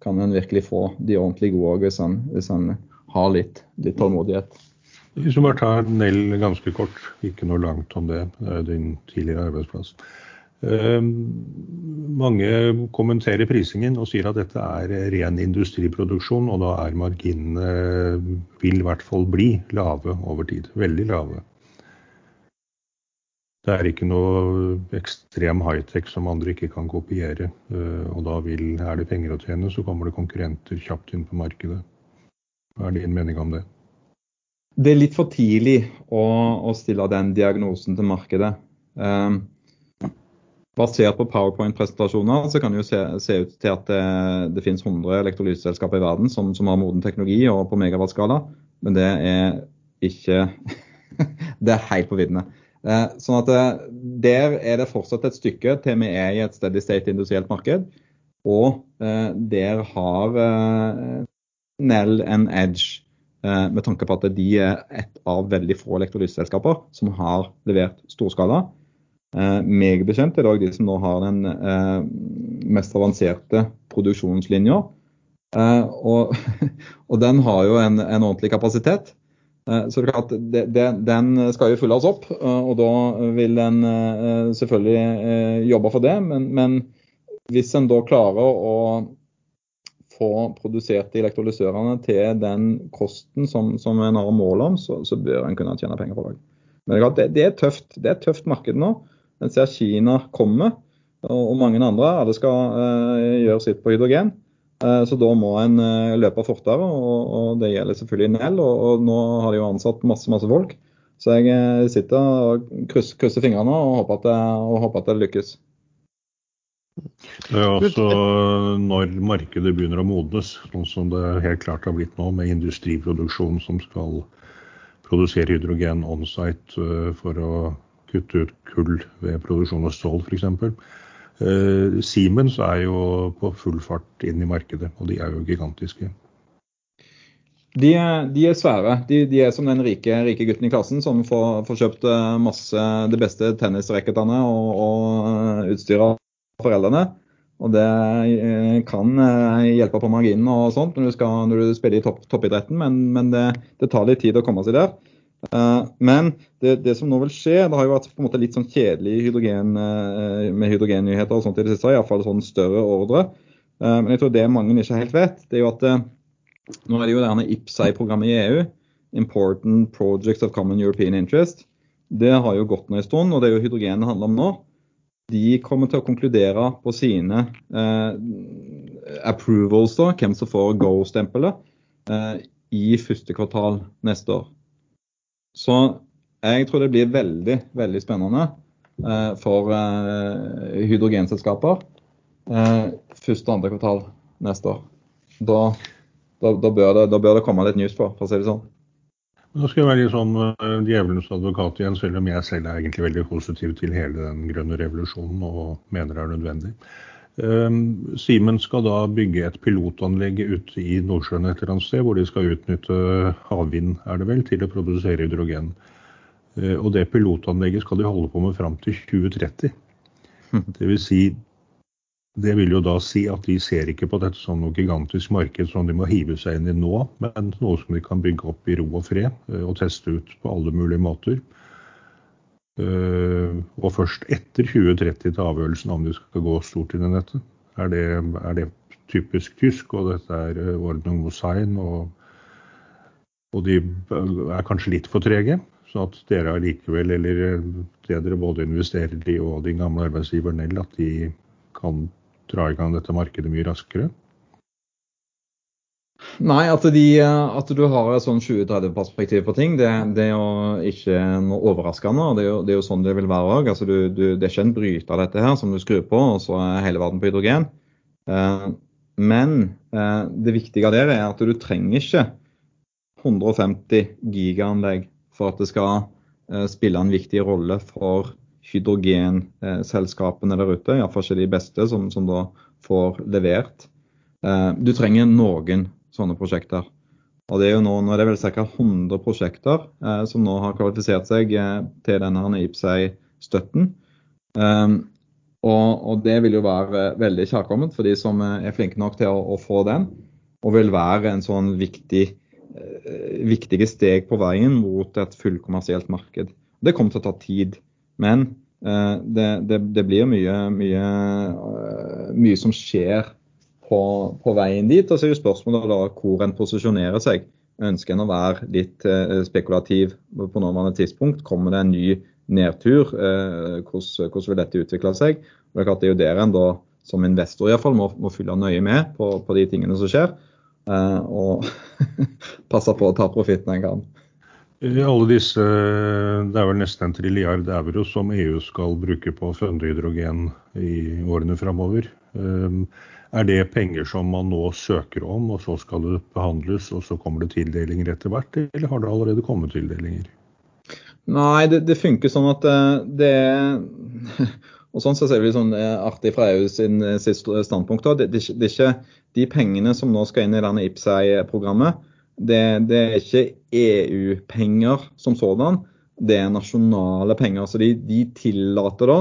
kan en virkelig få de ordentlig gode òg, hvis, hvis, en har litt, litt tålmodighet. Hvis vi bare tar Nell ganske kort, ikke noe langt om det. Det er din tidligere arbeidsplass. Eh, mange kommenterer prisingen og sier at dette er ren industriproduksjon, og da er marginene vil i hvert fall bli lave over tid. Veldig lave. Det er ikke noe ekstrem high-tech som andre ikke kan kopiere. Eh, og da vil, er det penger å tjene, så kommer det konkurrenter kjapt inn på markedet. Hva er din mening om det? Det er litt for tidlig å, å stille den diagnosen til markedet. Um, basert på PowerPoint-presentasjoner så kan det jo se, se, ut til at det, det finnes 100 elektrolyseselskaper i verden som, som, har moden teknologi og på megawattskala, men det er ikke (laughs) Det er helt på viddene. Eh, sånn at det, Der er det fortsatt et stykke til vi er i et steady state industrielt marked. Og eh, der har Nell en edge Eh, med tanke på at de er et av veldig få elektrolyseselskaper som har levert storskala. Eh, meg bekjent er det de som nå har den eh, mest avanserte produksjonslinja. Og, (laughs) og, den har jo en, en ordentlig kapasitet. Så det, det, den skal jo fylles opp, og da vil en selvfølgelig jobbe for det. Men, men hvis en da klarer å få produsert elektrolysørene til den kosten som, som en har mål om, så, så, bør en kunne tjene penger på det. Men det, er tøft. det er et tøft marked nå. En ser Kina komme, og, mange andre. Alle skal uh, gjøre sitt på hydrogen. Uh, så da må en uh, løpe fortere, og, det gjelder selvfølgelig Nell. Og, nå har de jo ansatt masse, masse folk. Så jeg sitter og krysser, fingrene og håper, at det, håper at det lykkes. Ja, så når markedet begynner å modnes, sånn som det helt klart har blitt nå, med industriproduksjon som skal produsere hydrogen on-site eh, for å kutte ut kull ved produksjon av stål f.eks. Uh, Siemens er jo på full fart inn i markedet, og de er jo gigantiske. De de er svære. De, de, er som den rike, rike, gutten i klassen som får, får kjøpt eh, masse de beste tennisracketene og, og utstyr av foreldrene. Og det eh, kan eh, hjelpe på marginen og sånt når du, skal, når du spiller i topp, toppidretten, men, men det, det, tar litt tid å komme seg der. Uh, men det, det, som nå vil skje, det har jo vært på en måte litt sånn kjedelig hydrogen, uh, med hydrogennyheter og sånt i det siste, iallfall sånn større ordre. Uh, men jeg tror det mange ikke helt vet, det er jo at nå er det jo derne IPSEI-programmet i EU, Important Projects of Common European Interest. Det har jo gått nå en stund, og det er jo hydrogen det handler om nå de kommer til å konkludere på sine eh, approvals, da, hvem som får go-stempelet, eh, i første kvartal neste år. Så jeg tror det blir veldig, veldig spennende eh, for eh, hydrogenselskaper eh, første og andre kvartal neste år. Da, da, da, bør det, da, bør det, komme litt news på, for å si det sånn. Nå skal jeg være litt sånn uh, djevelens advokat igjen, selv om jeg selv er egentlig veldig positiv til hele den grønne revolusjonen og mener det er nødvendig. Um, Siemens skal da bygge et pilotanlegg ute i Nordsjøen et eller annet sted, hvor de skal utnytte havvind er det vel, til å produsere hydrogen. Uh, og det pilotanlegget skal de holde på med fram til 2030. (laughs) Det vil si det vil jo da si at de ser ikke på dette som noe gigantisk marked som de må hive seg inn i nå, men noe som de kan bygge opp i ro og fred eh, og teste ut på alle mulige måter. Eh, og først etter 2030 til avgjørelsen om de skal gå stort inn i dette. Er det, er det typisk tysk, og dette er eh, Ordnung Mosein, og, og de er kanskje litt for trege? Så at dere allikevel, eller det dere både investerer i og din gamle arbeidsgiver Nell, at de kan dra i gang dette markedet mye raskere? Nei, at, de, at du har et sånn 20-30-perspektiv på ting, det, det, er jo ikke noe overraskende. Det er jo, det er jo sånn det vil være òg. Altså, det er ikke en bryter av dette her som du skrur på, og så er hele verden på hydrogen. Eh, men eh, det viktige der er at du trenger ikke 150 gigaanlegg for at det skal eh, spille en viktig rolle for hydrogenselskapene der ute, iallfall ikke de beste, som, som, da får levert. Eh, du trenger noen sånne prosjekter. Og det er jo nå, nå er det vel ca. 100 prosjekter eh, som nå har kvalifisert seg eh, til denne IPSEI-støtten. Um, og, og, det vil jo være veldig kjærkomment for de som er flinke nok til å, å, få den, og vil være en sånn viktig eh, viktige steg på veien mot et fullkommersielt marked. Det kommer til å ta tid, men eh, det, det, det, blir mye, mye, eh, mye som skjer på, på, veien dit. Og så er jo spørsmålet da hvor en posisjonerer seg. Ønsker en å være litt eh, spekulativ på nåværende tidspunkt? Kommer det en ny nedtur? Eh, hvordan, hvordan, vil dette utvikle seg? Og det er klart det er jo der en da som investor i hvert fall, må, må følge nøye med på, på, de tingene som skjer. Eh, og (laughs) passe på å ta profitten en gang. Alle disse, Det er vel nesten en trilliard euro som EU skal bruke på føndehydrogen i årene framover. Er det penger som man nå søker om, og så skal det behandles, og så kommer det tildelinger etter hvert, eller har det allerede kommet tildelinger? Nei, det, det funker sånn at eh, det (laughs) Og sånn så ser vi sånn eh, artig fra EU sin, siste standpunkt. Det, det, det, er ikke de pengene som nå skal inn i denne IPSEI-programmet. Det, det, er ikke EU-penger som sådan, det er nasjonale penger. Så de, de tillater da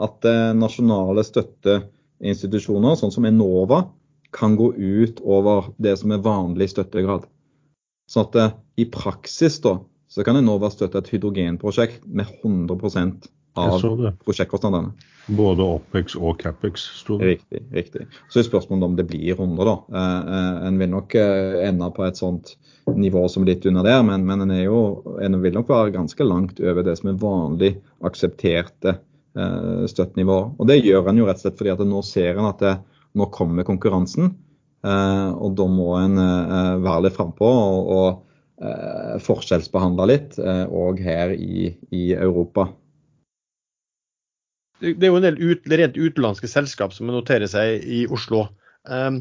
at nasjonale nasjonale støtteinstitusjoner, sånn som Enova, kan gå ut over det som er vanlig støttegrad. Så at i praksis da, så kan Enova støtte et hydrogenprosjekt med 100% av prosjektkostnadene. Både OPEX og CAPEX sto det. Riktig. riktig. Så er spørsmålet om det blir 100, da. Eh, eh, en vil nok eh, ende på et sånt nivå som litt under der, men, men en, jo, en, vil nok være ganske langt over det som er vanlig aksepterte eh, støttenivå. Og Det gjør en jo rett og slett fordi at nå ser en at det, nå kommer konkurransen. Eh, og da må en eh, være litt frampå og, og forskjellsbehandle litt òg her i, i Europa det er jo en del ut, rent utenlandske selskap som noterer seg i Oslo. Um,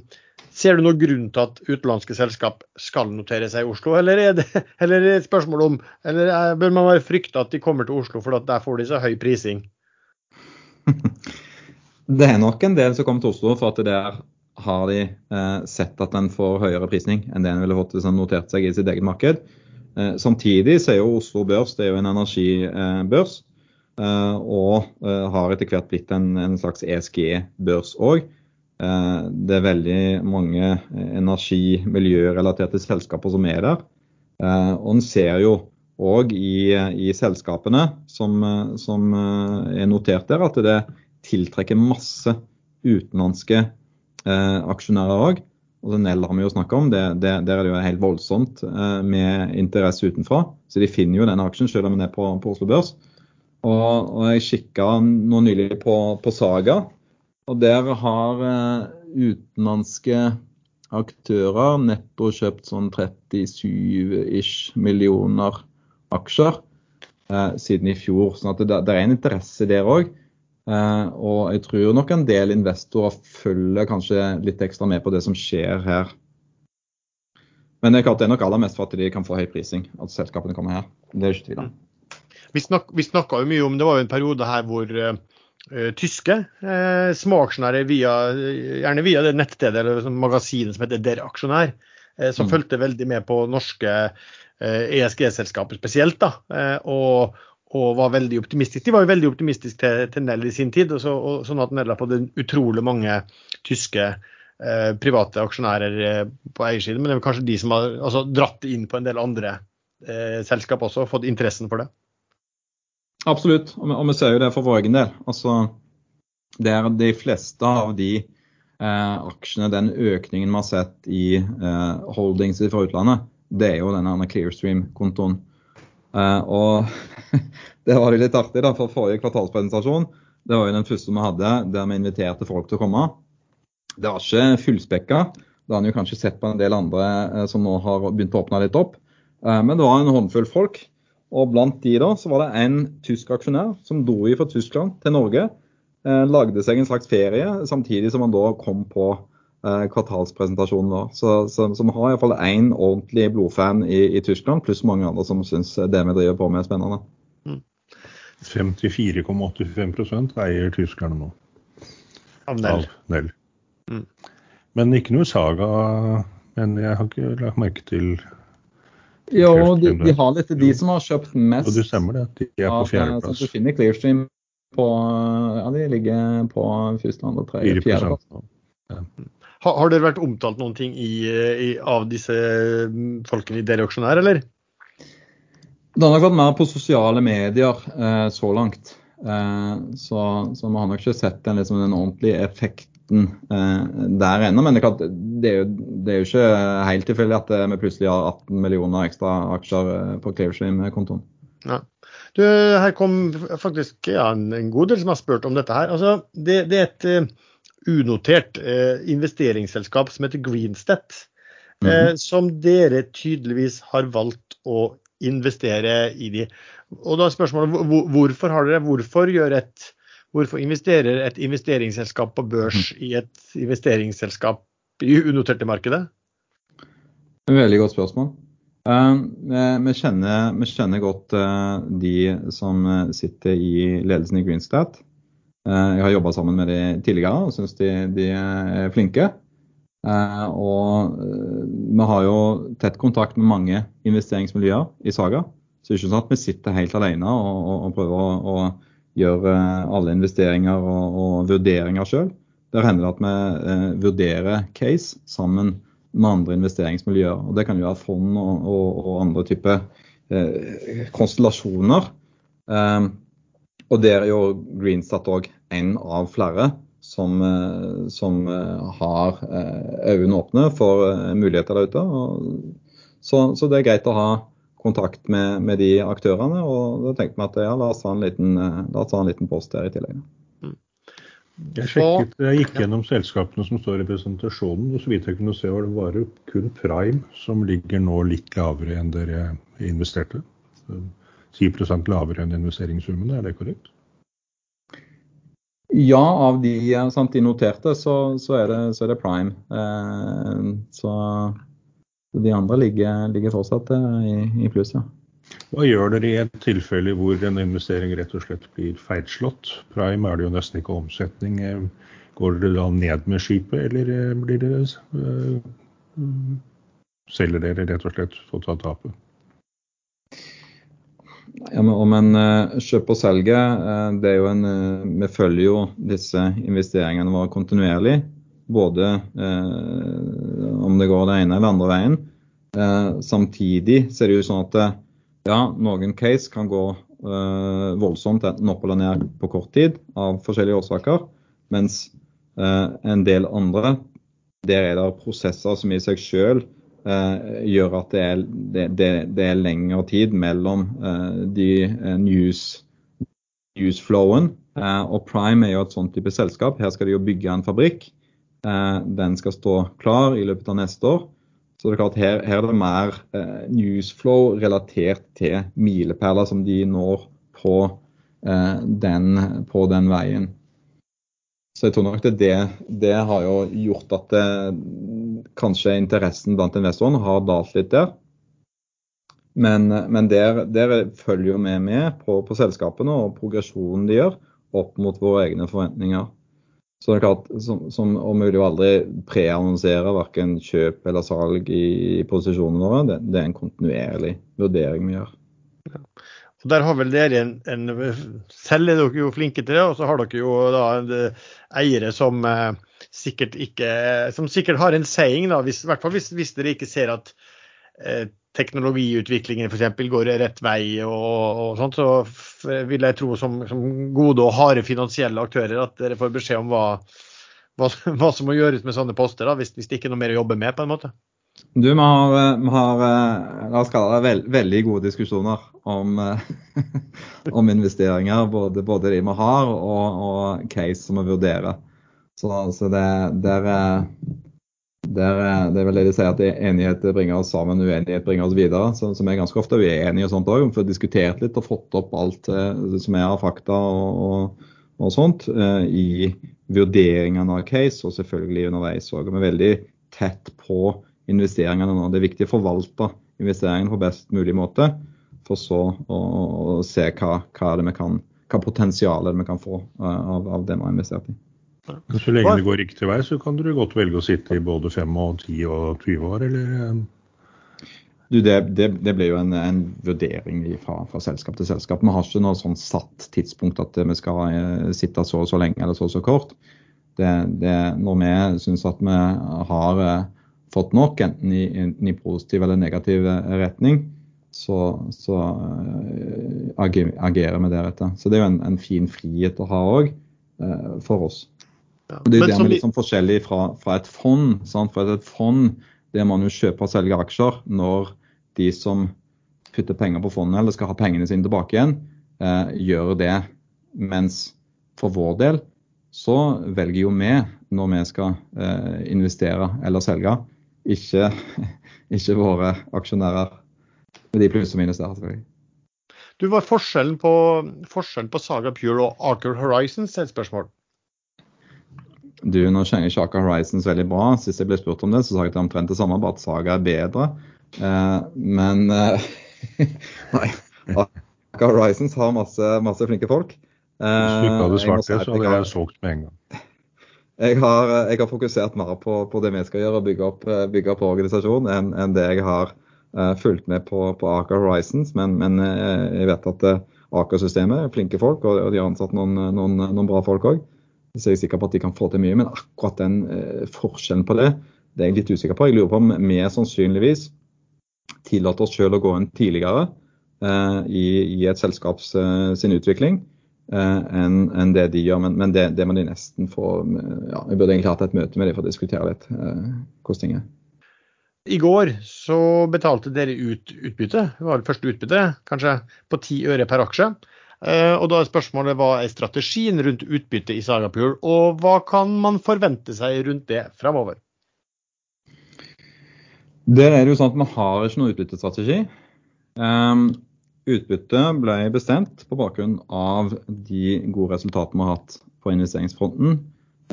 ser du noen grunn til at utenlandske selskap skal notere seg i Oslo, eller er det, eller er det et spørsmål om eller er, bør man være frykte at de kommer til Oslo for at der får de så høy prising? (laughs) Det er nok en del som kommer til Oslo for at der har de eh, sett at den får høyere prisning enn det en ville fått hvis en noterte seg i sitt eget marked. Eh, samtidig så er jo Oslo Børs det er jo en energibørs. Eh, og eh, har etter hvert blitt en, en slags ESG-børs òg. Eh, det er veldig mange energi- miljørelaterte selskaper som er der. Og en ser jo òg i, i, selskapene som, som, er notert der, at det tiltrekker masse utenlandske aksjonærer òg. Og Nell har vi jo snakka om, det, det, der er det jo helt voldsomt med interesse utenfra. Så de finner jo denne aksjen selv om den er på, på Oslo Børs. Og, og jeg kikka nå nylig på, på, Saga, og der har eh, utenlandske aktører netto kjøpt sånn 37-ish millioner aksjer eh, siden i fjor. sånn at det, det er en interesse der òg. Eh, og jeg tror nok en del investorer følger kanskje litt ekstra med på det som skjer her. Men det er klart det er nok aller mest for at de kan få høy prising, at selskapene kommer her. Det er ikke tvil om. Vi, snak, vi snakka jo mye om Det var jo en periode her hvor uh, tyske uh, småaksjonærer, via, gjerne via det nettstedet eller magasinet som heter Der Aksjonær, uh, som mm. fulgte veldig med på norske ESG-selskaper spesielt. da, og, og var veldig optimistisk. De var jo veldig optimistiske til, til Nell i sin tid, og så, og, sånn at Nell har fått utrolig mange tyske eh, private aksjonærer eh, på eiersiden. Men det er kanskje de som har altså, dratt inn på en del andre eh, selskap også, og fått interessen for det. Absolutt, og vi ser jo det for vår egen del. Altså, er de fleste av de eh, aksjene, den økningen vi har sett i eh, holdings fra utlandet, det er jo denne Clearstream-kontoen. Uh, og (laughs) det var litt artig, da, for forrige kvartalspresentasjon det var jo den første vi hadde der vi inviterte folk til å komme. Det var ikke fullspekka. Det har en kanskje sett på en del andre uh, som nå har begynt å åpne litt opp. Uh, men det var en håndfull folk og blant de da, så var det en tysk aksjonær som dro fra Tyskland til Norge. Eh, lagde seg en slags ferie, samtidig som han da kom på eh, kvartalspresentasjonen. da. Så, så, så vi har iallfall én ordentlig blodfan i, i, Tyskland, pluss mange andre som syns det vi driver på med er spennende. Mm. 54,85 eier tyskerne nå. Av Nell. Av Nell. Mm. Men ikke noe saga. Men jeg har ikke lagt merke til jo, de, de, har litt de som har kjøpt mest. Og det stemmer det, de er på fjerdeplass. Du finner Clearstream på Ja, de ligger på første, andre, tredje, fjerdeplass. Ja. Har, har dere vært omtalt noen ting i, i, av disse folkene i Dere Aksjonær, eller? Det har nok vært mer på sosiale medier eh, så langt. Eh, så, så, vi har nok ikke sett den, liksom, den ordentlige effekten eh, der ennå. Men det er, klart, det, er jo, det er, jo, ikke helt tilfeldig at vi plutselig har 18 millioner ekstra aksjer på Clearstream-kontoen. Ja. Du, her kom faktisk ja, en god del som har spurt om dette her. Altså, det, det, er et unotert eh, investeringsselskap som heter Greenstat. Mm -hmm. uh, som dere tydeligvis har valgt å investere i de. Og da er spørsmålet hvorfor har dere, hvorfor gjør et Hvorfor investerer et investeringsselskap på børs mhm. i et investeringsselskap i unoterte markedet? Veldig godt spørsmål. Eh, vi kjenner, vi kjenner godt eh, de som eh, sitter i ledelsen i Greenstat. Jeg har jobba sammen med de tidligere og syns de, de, er flinke. Og vi har jo tett kontakt med mange investeringsmiljøer i Saga. Så det er ikke sånn at vi sitter helt alene og, og, og prøver å, gjøre alle investeringer og, og vurderinger sjøl. Der hender det at vi vurderer case sammen med andre investeringsmiljøer. Og Det kan jo være fond og, og, og andre typer eh, konstellasjoner. Um, og der er jo Greenstat òg en av flere som, eh, som eh, har øynene åpne for muligheter der ute. Og, så, så, det er greit å ha kontakt med, med de aktørene. Og da tenkte vi at ja, la oss ta en liten, la oss ha en liten post der i tillegg. Jeg sjekket, jeg gikk gjennom selskapene som står i presentasjonen, og så vidt jeg kunne se var det bare kun Prime som ligger nå litt lavere enn dere investerte. 10 lavere enn investeringssummen, er det korrekt? Ja, av de, sant, de noterte, så, så, er det, så, er det, Prime. Eh, så de andre ligger, ligger fortsatt eh, i, i pluss, ja. Hva gjør dere i et tilfelle hvor en investering rett og slett blir feilslått? Prime er det jo nesten ikke omsetning. Går dere da ned med skipet, eller eh, blir dere øh, selger dere rett og slett for å ta tapet? Ja, om en uh, kjøper og selger, uh, det er jo en Vi følger jo disse investeringene våre kontinuerlig. Både om det går den ene eller andre veien. samtidig så er det jo sånn at ja, noen case kan gå eh, voldsomt enten opp eller ned på kort tid av forskjellige årsaker. Mens en del andre, der er det prosesser som i seg uh, gjør at det er, det, det, det er, lengre tid mellom de news, newsflowen. og Prime er jo et sånt type selskap. Her skal de jo bygge en fabrikk. den skal stå klar i løpet av neste år. Så det er klart her, her er det mer eh, newsflow relatert til milepæler som de når på, eh, den, på den veien. Så jeg tror nok det, det, har jo gjort at det, eh, kanskje interessen blant investorene har dalt litt der. Men, men der, der, følger vi med på, på selskapene og progresjonen de gjør opp mot våre egne forventninger. Så det er klart, som, som om vi jo aldri preannonsere verken kjøp eller salg i, i posisjonene våre. Det, det, er en kontinuerlig vurdering vi gjør. Ja. Og Der har vel dere en, en Selv er dere jo flinke til det, og så har dere jo da en, eiere som eh, sikkert ikke Som sikkert har en saying, da, hvis, i hvert fall hvis, hvis dere ikke ser at eh, teknologiutviklingen f.eks. går rett vei og, og sånt, så vil jeg tro som, som, gode og harde finansielle aktører at dere får beskjed om hva, hva, hva som må gjøres med sånne poster, da, hvis, hvis, det ikke er noe mer å jobbe med. på en måte. Du, Vi har, vi har la oss kalle det veld, veldig gode diskusjoner om, (laughs) om investeringer. Både, både, de vi har og, og case som vi vurderer. Så, så det, der, der, eh, det er vel det de sier at enighet bringer oss sammen, uenighet bringer oss videre. Så, som er ganske ofte uenige og sånt òg. For har diskutert litt og fått opp alt eh, som er av fakta og, og, og sånt eh, i vurderingene av case, og selvfølgelig underveis òg. Vi er veldig tett på investeringene nå. Det er viktig å forvalte investeringene på best mulig måte, for så å, å se hva, hva, vi kan, hva potensialet vi kan få av, av det vi har investert i. Så lenge det går riktig vei, så kan du godt velge å sitte i både 5 og 10 og 20 år, eller? Eh? Du, det, det, det, blir jo en, en vurdering fra, fra, selskap til selskap. Vi har ikke noe sånn satt tidspunkt at vi skal eh, sitte så og så lenge eller så og så kort. det, det, når vi syns at vi har eh, fått nok, enten i, enten i positiv eller negativ retning, så, så agerer vi deretter. Så det er jo en, en fin frihet å ha òg for oss. Ja, det er dermed liksom forskjellig fra, fra, et fond. Sant? For et fond der man jo kjøper og selger aksjer når de som putter penger på fondet eller skal ha pengene sine tilbake igjen, eh, gjør det. Mens for vår del så velger jo vi når vi skal eh, investere eller selge, ikke, (laughs) ikke våre aksjonærer med de pluss og minus der. selvfølgelig. Du, var forskjellen på, forskjellen på Saga Pure og Archer Horizons et spørsmål? Du, nå kjenner jeg Aker Horizons veldig bra. Sist jeg ble spurt om det, så sa jeg at det omtrent det samme, bare at Saga er bedre. Eh, men eh, (laughs) Nei. Horizons har masse, masse flinke folk. Eh, Hvis du ikke hadde svart det, så hadde jeg solgt med en gang. (laughs) Jeg har, jeg har fokusert mer på, på, det vi skal gjøre, bygge opp, bygge opp organisasjonen, enn, en det jeg har uh, fulgt med på, på Aker Horizons. Men, men jeg vet at uh, Aker-systemet er flinke folk, og, og de har ansatt noen, noen, noen bra folk òg. Så er jeg sikker på at de kan få til mye. Men akkurat den eh, forskjellen på det, det er jeg litt usikker på. Jeg lurer på om vi sannsynligvis tillater oss selv å gå inn tidligere eh, i, i, et selskaps eh, sin utvikling eh, enn en det de gjør. Men, men det, det, må de nesten få ja, Jeg burde egentlig hatt et møte med dem for å diskutere litt eh, hvordan ting er. I går så betalte dere ut utbytte, det var det første utbytte, kanskje på ti øre per aksje. Eh, og da er spørsmålet hva er strategien rundt utbytte i Sagapure, og hva kan man forvente seg rundt det fremover? Der er det jo sånn at man har ikke noen utbyttestrategi. Um, utbyttet ble bestemt på bakgrunn av de gode resultatene vi har hatt på investeringsfronten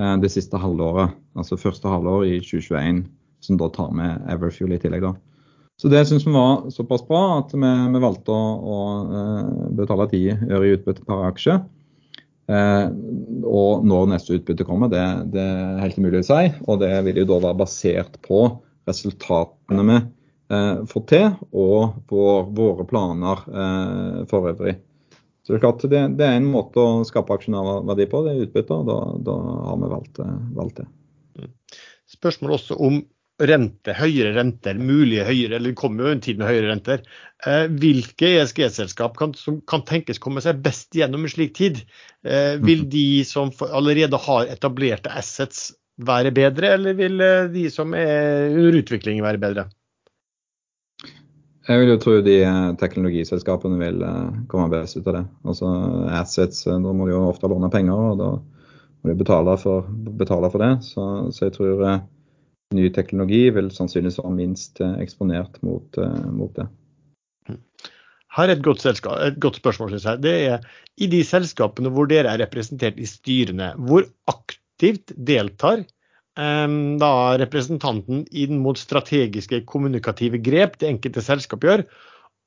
uh, det siste halvåret. Altså første halvår i 2021, som da tar med Everfuel i tillegg. da. Så det syns vi var såpass bra at vi, vi valgte å, å, eh, betale 10 øre i utbytte per aksje. Eh, og når neste utbytte kommer, det, det, er helt umulig å si. Og det vil jo da være basert på resultatene vi eh, får til, og på våre planer eh, for øvrig. Så det er klart det, det, er en måte å skape aksjonærverdi på, det er utbytte. og da, da har vi valgt, eh, valgt det. Mm. Spørsmål også om rente, høyere renter, mulige høyere, eller det kommer jo en tid med høyere renter. Eh, hvilke ESG-selskap kan, som kan tenkes komme seg best gjennom en slik tid? Eh, vil mhm. de som allerede har etablerte assets være bedre, eller vil eh, de som er under utvikling være bedre? Jeg vil jo tro de eh, teknologiselskapene vil eh, komme best ut av det. Altså assets, Da må de jo ofte låne penger, og da må de betale for, betale for det. Så, så jeg tror ny teknologi vil sannsynligvis være minst eh, eksponert mot, eh, mot det. Her er et godt, et godt spørsmål, synes jeg. Det er i de selskapene hvor dere er representert i styrene, hvor aktivt deltar um, da representanten inn mot strategiske kommunikative grep det enkelte selskap gjør,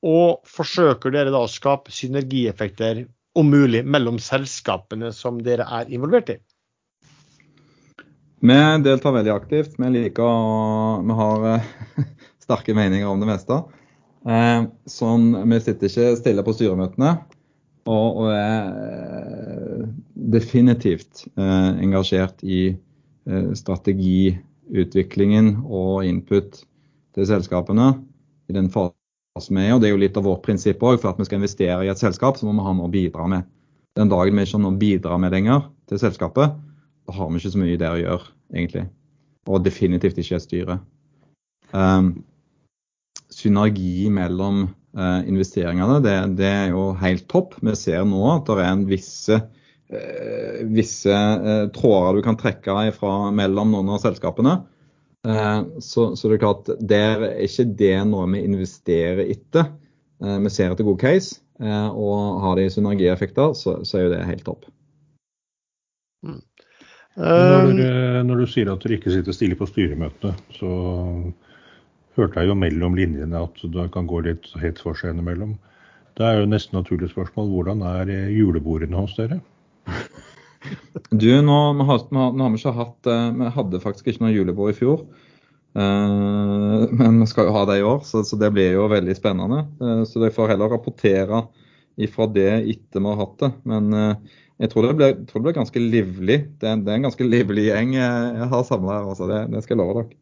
og forsøker dere da å skape synergieffekter om mulig mellom selskapene som dere er involvert i? Vi deltar veldig aktivt. Vi liker å Vi har eh, (laughs) sterke meninger om det meste. Eh, sånn, vi sitter ikke stille på styremøtene. Og, og er eh, definitivt engasjert i strategiutviklingen og input til selskapene i den fasen vi er og Det er jo litt av vårt prinsipp òg. For at vi skal investere i et selskap, så må vi ha noe å bidra med. Den dagen vi ikke har noe å bidra med lenger til selskapet, har vi ikke så mye der å gjøre, egentlig. Og definitivt ikke et styre. Um, synergi mellom uh, investeringene, det, det, er jo helt topp. Vi ser nå at det er en visse, uh, visse uh, tråder du kan trekke fra mellom noen av selskapene. Så, så, det er klart, der er ikke det noe vi investerer etter. Vi ser etter god case, og har de synergieffekter, så, så er jo det helt topp. Når, du, eh, når, du sier at dere ikke sitter stille på styremøtene, så hørte jeg jo mellom linjene at det kan gå litt hett for seg innimellom. Det er jo nesten naturlig spørsmål. Hvordan er eh, julebordene hos dere? Du, nå, vi, har, vi ikke hatt eh, Vi hadde faktisk ikke noe julebord i fjor. men vi skal jo ha det i år, så, så det blir jo veldig spennende. så dere får heller rapportere ifra det etter vi har hatt det. Men eh, jeg tror det blir, tror det blir ganske livlig. Det er, det er, en ganske livlig gjeng jeg har samla her. Altså. Det, det, skal jeg love dere.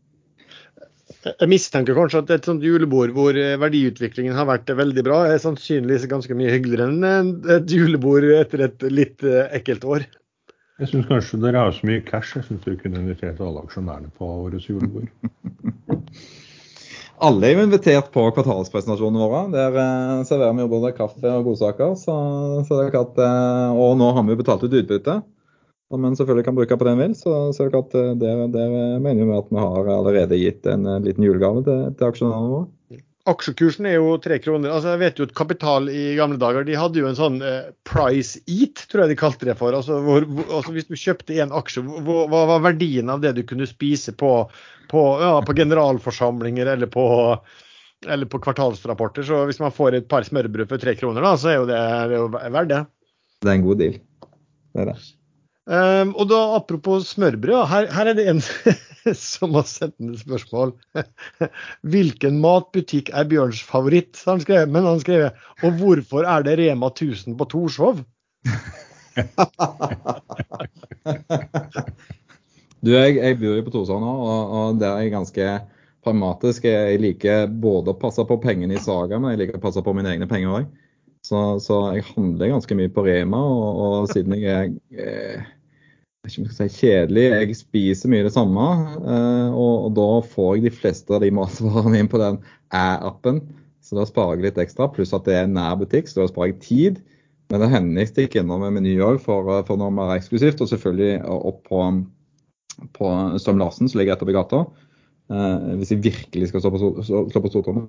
Jeg mistenker kanskje at et sånt julebord hvor verdiutviklingen har vært veldig bra, er sannsynligvis ganske mye hyggeligere enn et julebord etter et litt ekkelt år. Jeg syns kanskje dere har så mye cash. Jeg syns dere kunne invitert alle aksjonærene på årets julebord. (laughs) Alle er jo invitert på kvartalspresentasjonene våre. Der eh, serverer vi jo både kaffe og godsaker. Så, så det er klart, eh, og nå har vi jo betalt ut utbytte, som en selvfølgelig kan bruke på det en vil. Så, så det er at eh, der, der mener vi at vi har allerede gitt en eh, liten julegave til, til aksjonærene våre. Aksjekursen er jo tre kroner. altså jeg vet jo at Kapital i gamle dager de hadde jo en sånn eh, price eat, tror jeg de kalte det for. altså, hvor, altså Hvis du kjøpte én aksje, hva var verdien av det du kunne spise på, på, ja, på generalforsamlinger eller på, eller på, kvartalsrapporter? Så hvis man får et par smørbrød for tre kroner, da, så er jo det, det er jo verdt det. Det er en god deal. Det er det. Um, og da Apropos smørbrød, her, her er det en (laughs) som har sendt inn et spørsmål. (laughs) Hvilken matbutikk er Bjørns favoritt? Han skrev, men han skrev og hvorfor er det Rema 1000 på Torshov? (laughs) du, jeg, jeg bor jo på Torshov nå, og, og det er ganske pragmatisk. Jeg liker både å passe på pengene i Saga, men jeg liker å passe på mine egne penger òg. Så, så, jeg handler ganske mye på Rema, og, og siden jeg er si kjedelig. Jeg spiser mye det samme, eh, og, og da får jeg de fleste av de matvarene inn på den æ-appen. Så da sparer jeg litt ekstra, pluss at det er nær butikk, så da sparer jeg tid. Men det hender jeg stikker innom med Meny òg for, for noe mer eksklusivt. Og selvfølgelig opp på, på Strøm Larsen, som ligger etter oppi gata. Eh, hvis jeg virkelig skal slå på, stå på stortrommet.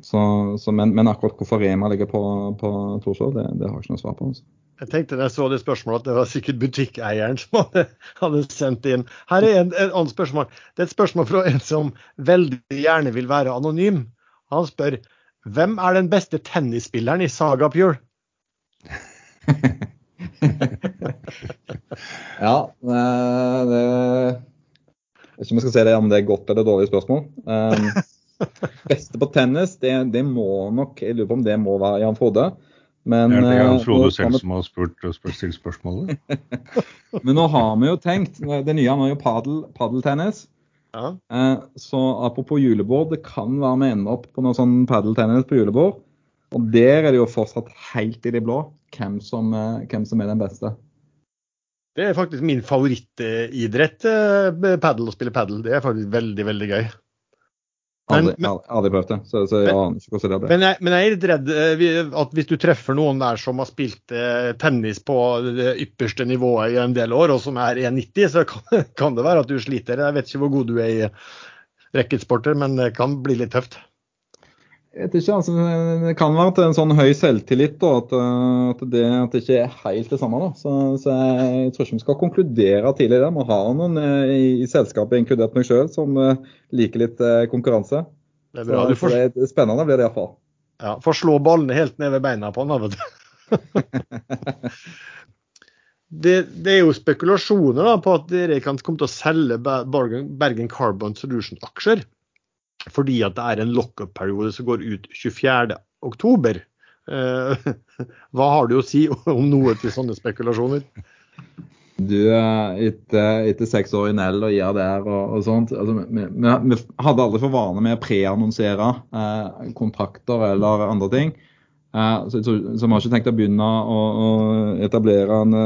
Så, så, men, men, akkurat hvorfor Rema ligger på, på Torshov, det, det, har jeg ikke noe svar på. Altså. Jeg tenkte da jeg så det spørsmålet at det var sikkert butikkeieren som hadde, hadde sendt inn. Her er en, et annet spørsmål. Det er et spørsmål fra en som veldig gjerne vil være anonym. Han spør hvem er den beste tennisspilleren i Saga Pure? (laughs) ja, eh, det Jeg vet ikke om jeg skal si det om det er godt eller dårlig spørsmål. Um, (laughs) beste på tennis, det, det, må nok Jeg lurer på om det må være Jan Frode. Men, det er eh, Frode selv som har spurt og stilt spørsmålet. (laughs) Men nå har vi jo tenkt Det nye er jo padeltennis. Ja. Eh, så apropos julebord, det kan være vi ender opp på noe sånn padeltennis på julebord. Og der er det jo fortsatt helt i det blå hvem som, eh, hvem som er den beste. Det er faktisk min favorittidrett, padel, å spille padel. Det er faktisk veldig, veldig gøy. Men, aldri, aldri prøvd det, så, så jeg aner ikke hvordan det blir. Men jeg, men jeg, er litt redd eh, at hvis du treffer noen der som har spilt eh, tennis på det ypperste nivået i en del år, og som er 1,90, så kan, kan, det være at du sliter. Jeg vet ikke hvor god du er i racketsporter, men det kan bli litt tøft. Jeg vet ikke, altså, Det kan være til en sånn høy selvtillit da, at, eh, at, det, at, det, ikke er helt det samme. da. Så, så Jeg tror ikke vi skal konkludere tidlig der. Vi har noen eh, i, i selskapet, inkludert meg sjøl, som uh, liker litt konkurranse. Det er bra. Så, får... så det, spennende blir det iallfall. Ja, Får slå ballene helt ned ved beina på han, vet du. (laughs) det, det, er jo spekulasjoner da, på at dere kan komme til å selge Bergen Carbon Solution-aksjer fordi at det er en lockup-periode som går ut 24.10. Eh, (laughs) hva har du å si om noe til sånne spekulasjoner? Du, etter, etter seks år i Nell og IADR og, og sånt altså, vi, vi, hadde aldri for vane med å preannonsere eh, kontrakter eller andre ting. Eh, så, så, vi har ikke tenkt å begynne å, å etablere en,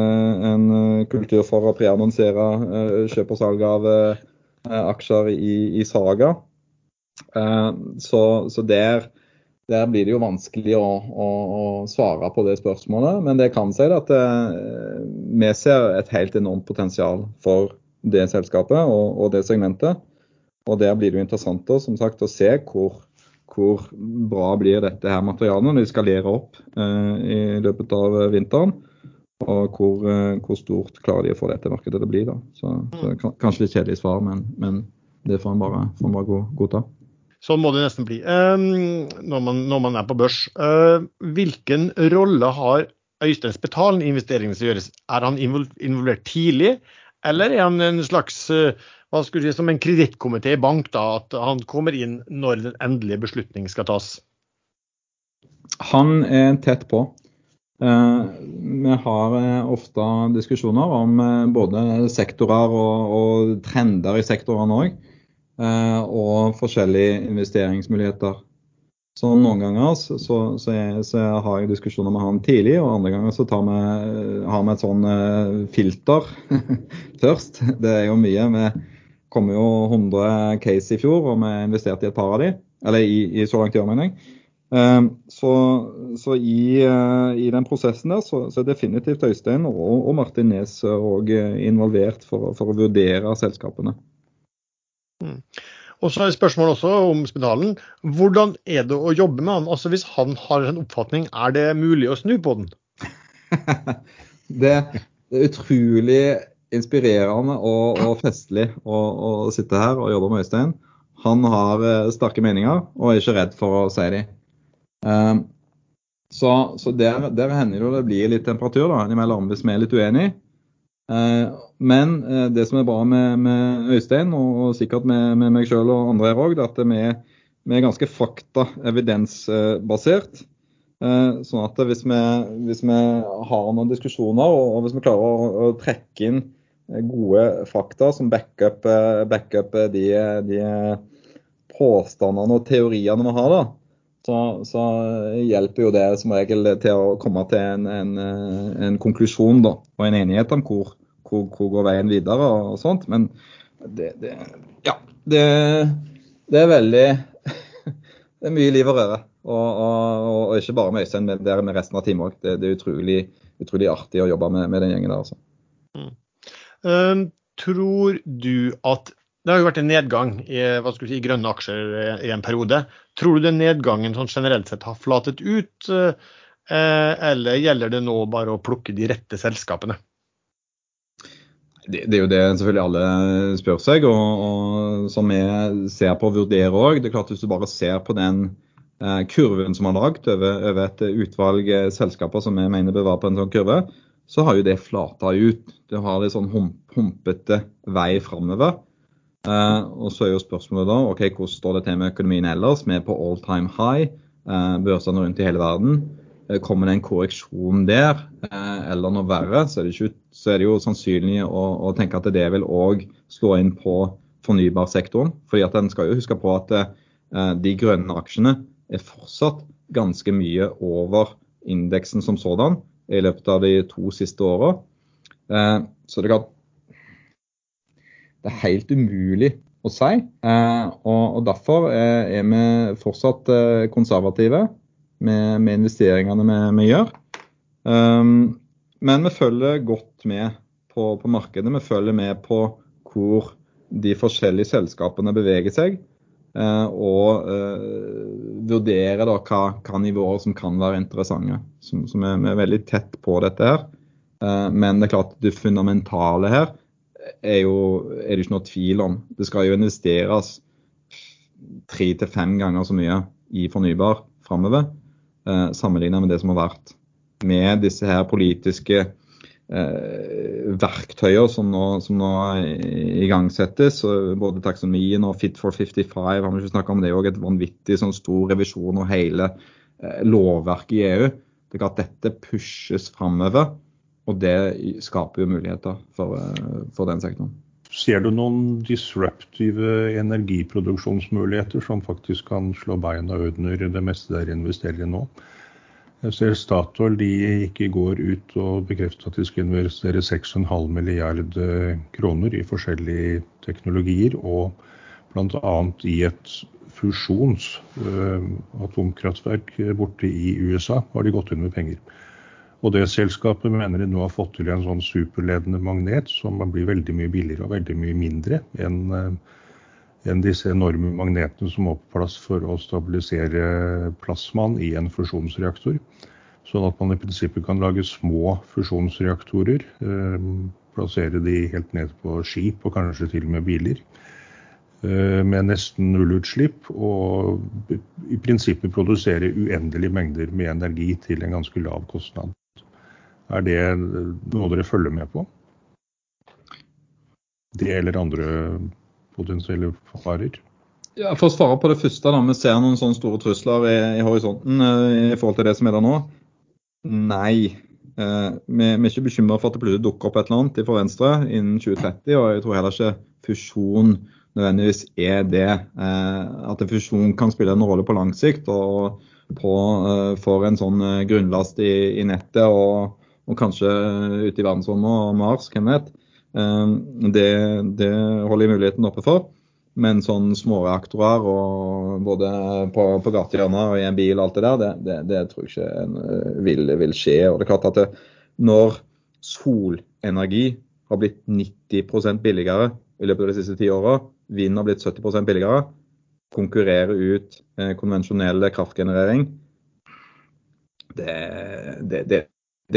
en, kultur for å preannonsere eh, kjøp og salg av eh, aksjer i, i Saga. Eh, så, så der, der, blir det jo vanskelig å, å, å, svare på det spørsmålet. Men det kan si at eh, vi ser et helt enormt potensial for det selskapet og, og det segmentet. Og der blir det jo interessant da, som sagt, å se hvor, hvor bra blir dette her materialet når de skalerer opp eh, i løpet av vinteren. Og hvor, eh, hvor, stort klarer de å få dette markedet til å bli. da. Så, så Kanskje litt kjedelig svar, men, men det får en bare, bare godta. Sånn må det nesten bli um, når, man, når, man, er på børs. Uh, hvilken rolle har Øystein Spetalen i investeringene som gjøres? Er han involvert tidlig, eller er han en slags uh, hva skulle si, som en kredittkomité i bank, da, at han kommer inn når den endelige beslutning skal tas? Han er tett på. Vi har ofte diskusjoner om både sektorer og, og trender i sektorene òg. Og forskjellige investeringsmuligheter. Så Noen ganger så, så, så, jeg, har jeg diskusjoner med han tidlig, og andre ganger så vi, har vi et sånn filter (laughs) først. Det er jo mye. Vi kom jo 100 case i fjor, og vi investerte i et par av de. Eller i, i så langt i år, mener jeg. Så, så i, eh, i, den prosessen der så, er definitivt Øystein og, og Martin Nes eh, involvert for, for, å vurdere selskapene. Mm. Og så er det spørsmål også om spedalen. Hvordan er det å jobbe med han? Altså Hvis han har en oppfatning, er det mulig å snu på den? det, (laughs) det, er utrolig inspirerende og, og festlig å, å, sitte her og jobbe med Øystein. Han har eh, sterke meninger og er ikke redd for å si dem. Um, så, så der, der, hender det det blir litt temperatur da, innimellom hvis vi er litt uenige. Ehm, men eh, det som er bra med, med Øystein, og, sikkert med, med meg sjøl og andre her òg, er at vi, er ganske fakta, evidensbasert. Ehm, sånn at hvis vi, hvis vi, har noen diskusjoner, og, hvis vi klarer å, å, trekke inn gode fakta som backup, eh, backup de, de påstandene og teoriene vi har, da, så, så, hjelper jo det som regel til å komme til en, en, en konklusjon da, og en enighet om hvor, hvor, hvor går veien videre og, og sånt. Men det, det Ja. Det, det, er veldig (laughs) Det er mye liv og røre. Og, og, og, ikke bare med Øystein, men der med resten av teamet òg. Det, det, er utrolig, utrolig, artig å jobbe med, med den gjengen der. Altså. Mm. Um, tror du at det har jo vært en nedgang i, si, i, grønne aksjer eh, i en periode. Tror du den nedgangen sånn generelt sett har flatet ut, eh, eller gjelder det nå bare å plukke de rette selskapene? Det, det, er jo det selvfølgelig alle spør seg, og, og som vi ser på og vurderer òg. Hvis du bare ser på den eh, kurven som er lagd over, over, et utvalg eh, selskaper som vi mener bør være på en sånn kurve, så har jo det flata ut. Det har litt sånn humpete vei framover. Eh, og så er jo spørsmålet da ok, hvordan står det til med økonomien ellers? Vi er på all time high. Uh, børsene rundt i hele verden. Uh, kommer det en korreksjon der, eller noe verre, så er, det ikke, så er det, jo sannsynlig å, å tenke at det vil òg slå inn på fornybarsektoren. fordi at en skal jo huske på at de grønne aksjene er fortsatt ganske mye over indeksen som sådan i løpet av de to siste åra. så det er klart det er helt umulig å si. Eh, og, Derfor er, vi fortsatt eh, konservative med, med investeringene vi, vi gjør. Um, men vi følger godt med på, på, markedet. Vi følger med på hvor de forskjellige selskapene beveger seg. Uh, og uh, vurderer da hva, hva, nivåer som kan være interessante. Så, så vi, vi, er veldig tett på dette her. Uh, men det er klart det fundamentale her er, jo, er det ikke noe tvil om. Det skal jo investeres tre til fem ganger så mye i fornybar framover, eh, sammenlignet med det som har vært. Med disse her politiske eh, verktøyene som nå, som nå igangsettes, både taksonomien og Fit for 55, har vi ikke snakket om det òg, et vanvittig sånn stor revisjon av hele eh, lovverket i EU. Det er at dette pushes framover. Og det skaper jo muligheter for, eh, for den sektoren. Ser du noen disruptive energiproduksjonsmuligheter som faktisk kan slå beina under det meste dere investerer i nå? Jeg ser Statoil de gikk i går ut og bekreftet at de skal investere 6,5 milliard eh, kroner i forskjellige teknologier, og bl.a. i et fusjons uh, atomkraftverk borte i USA har de gått inn med penger. Og det selskapet mener de nå har fått til en sånn superledende magnet som blir veldig mye billigere og veldig mye mindre enn eh, enn disse enorme magnetene som må på plass for å stabilisere plasmaen i en fusjonsreaktor. Sånn at man i prinsippet kan lage små fusjonsreaktorer. Eh, plassere de helt ned på skip og kanskje til og med biler. Eh, med nesten nullutslipp og i prinsippet produsere uendelige mengder med energi til en ganske lav kostnad. Er det noe dere følger med på? Det eller andre potensielle farer? Ja, for å svare på det første, da, Vi ser noen sånne store trusler i, i horisonten eh, i forhold til det som er der nå. Nei. Eh, vi, vi, er ikke bekymra for at det plutselig dukker opp et eller annet fra Venstre innen 2030. Og jeg tror heller ikke fusjon nødvendigvis er det. Eh, at fusjon kan spille en rolle på lang sikt og på, eh, for en sånn eh, grunnlast i, i nettet og, og, kanskje ute i verdensrommet og Mars, hvem vet. Eh, det, det holder jeg muligheten oppe for. Men sånn småreaktorer og både på, på gatehjørner og i en bil og alt det der, det, det, det tror jeg ikke eh, vil, vil, skje. Og det er klart at det, når solenergi har blitt 90% billigere i løpet av de siste ti åra, vind har blitt 70% billigere, konkurrere ut eh, konvensjonell kraftgenerering, det, det,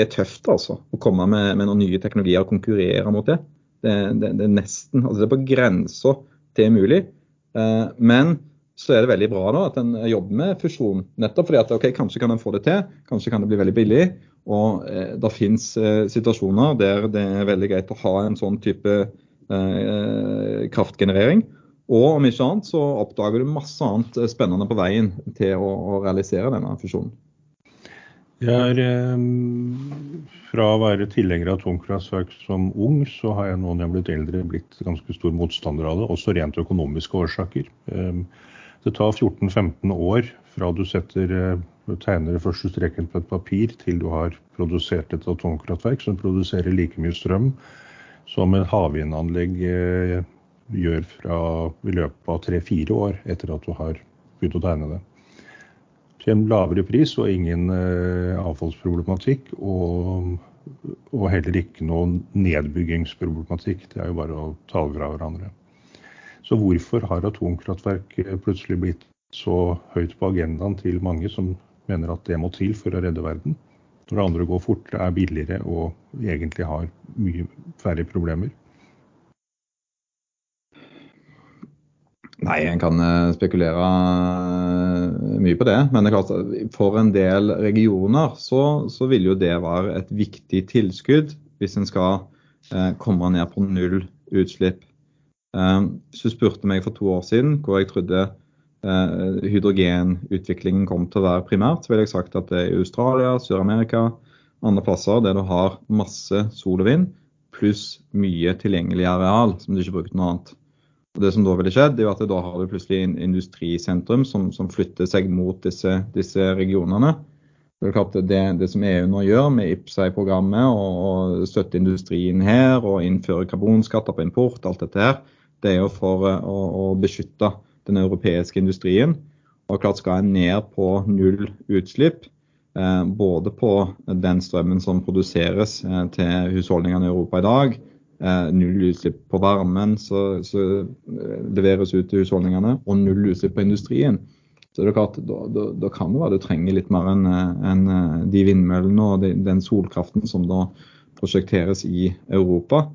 er tøft altså. Å komme med, med, noen nye teknologier og konkurrere mot det. Det, er nesten altså det er på grensa det er mulig. Eh, men så er det veldig bra da, at en jobber med fusjon. Nettopp fordi at ok, kanskje kan en få det til, kanskje kan det bli veldig billig. Og eh, det finnes eh, situasjoner der det er veldig greit å ha en sånn type eh, kraftgenerering. Og om ikke annet så oppdager du masse annet spennende på veien til å, å realisere denne fusjonen. Jeg er, eh, fra å være tilhenger av tungkraftverk som ung, så har jeg nå når jeg er blitt eldre blitt ganske stor motstander av det, også rent økonomiske årsaker. Eh, det tar 14-15 år fra du setter, eh, tegner det første streken på et papir til du har produsert et atomkraftverk som produserer like mye strøm som et havvindanlegg gjør fra, i løpet av tre-fire år etter at du har begynt å tegne det til en lavere pris og ingen eh, avfallsproblematikk. Og, og, heller ikke noen nedbyggingsproblematikk. Det er jo bare å ta fra hverandre. Så hvorfor har atomkraftverk eh, plutselig blitt så høyt på agendaen til mange som mener at det må til for å redde verden? Når det andre går fort, er billigere og egentlig har mye færre problemer. Nei, en kan eh, spekulere eh, mye på det. Men det klart, for en del regioner så, så vil jo det være et viktig tilskudd hvis en skal eh, komme ned på null utslipp. Eh, du spurte meg for to år siden hvor jeg trodde eh, hydrogenutviklingen kom til å være primært, så ville jeg sagt at det er i Australia, Sør-Amerika, andre plasser der du har masse sol og vind, pluss mye tilgjengelig areal som du ikke bruker til noe annet. Det som Da ville skjedd, er at da har du plutselig en industrisentrum som, som flytter seg mot disse, disse regionene. Det, det, som EU nå gjør med IPSEI-programmet og, og støtte industrien her og innføre karbonskatter på import, alt dette her, det er jo for eh, å, å beskytte den europeiske industrien. Og klart Skal en ned på null utslipp, eh, både på den strømmen som produseres eh, til husholdningene i Europa i dag, null utslipp på varmen eh, leveres ut til husholdningene, og null utslipp på industrien. Så det er klart, Da, da, da kan det være du trenger litt mer enn en eh, de vindmøllene og de, den solkraften som da prosjekteres i Europa.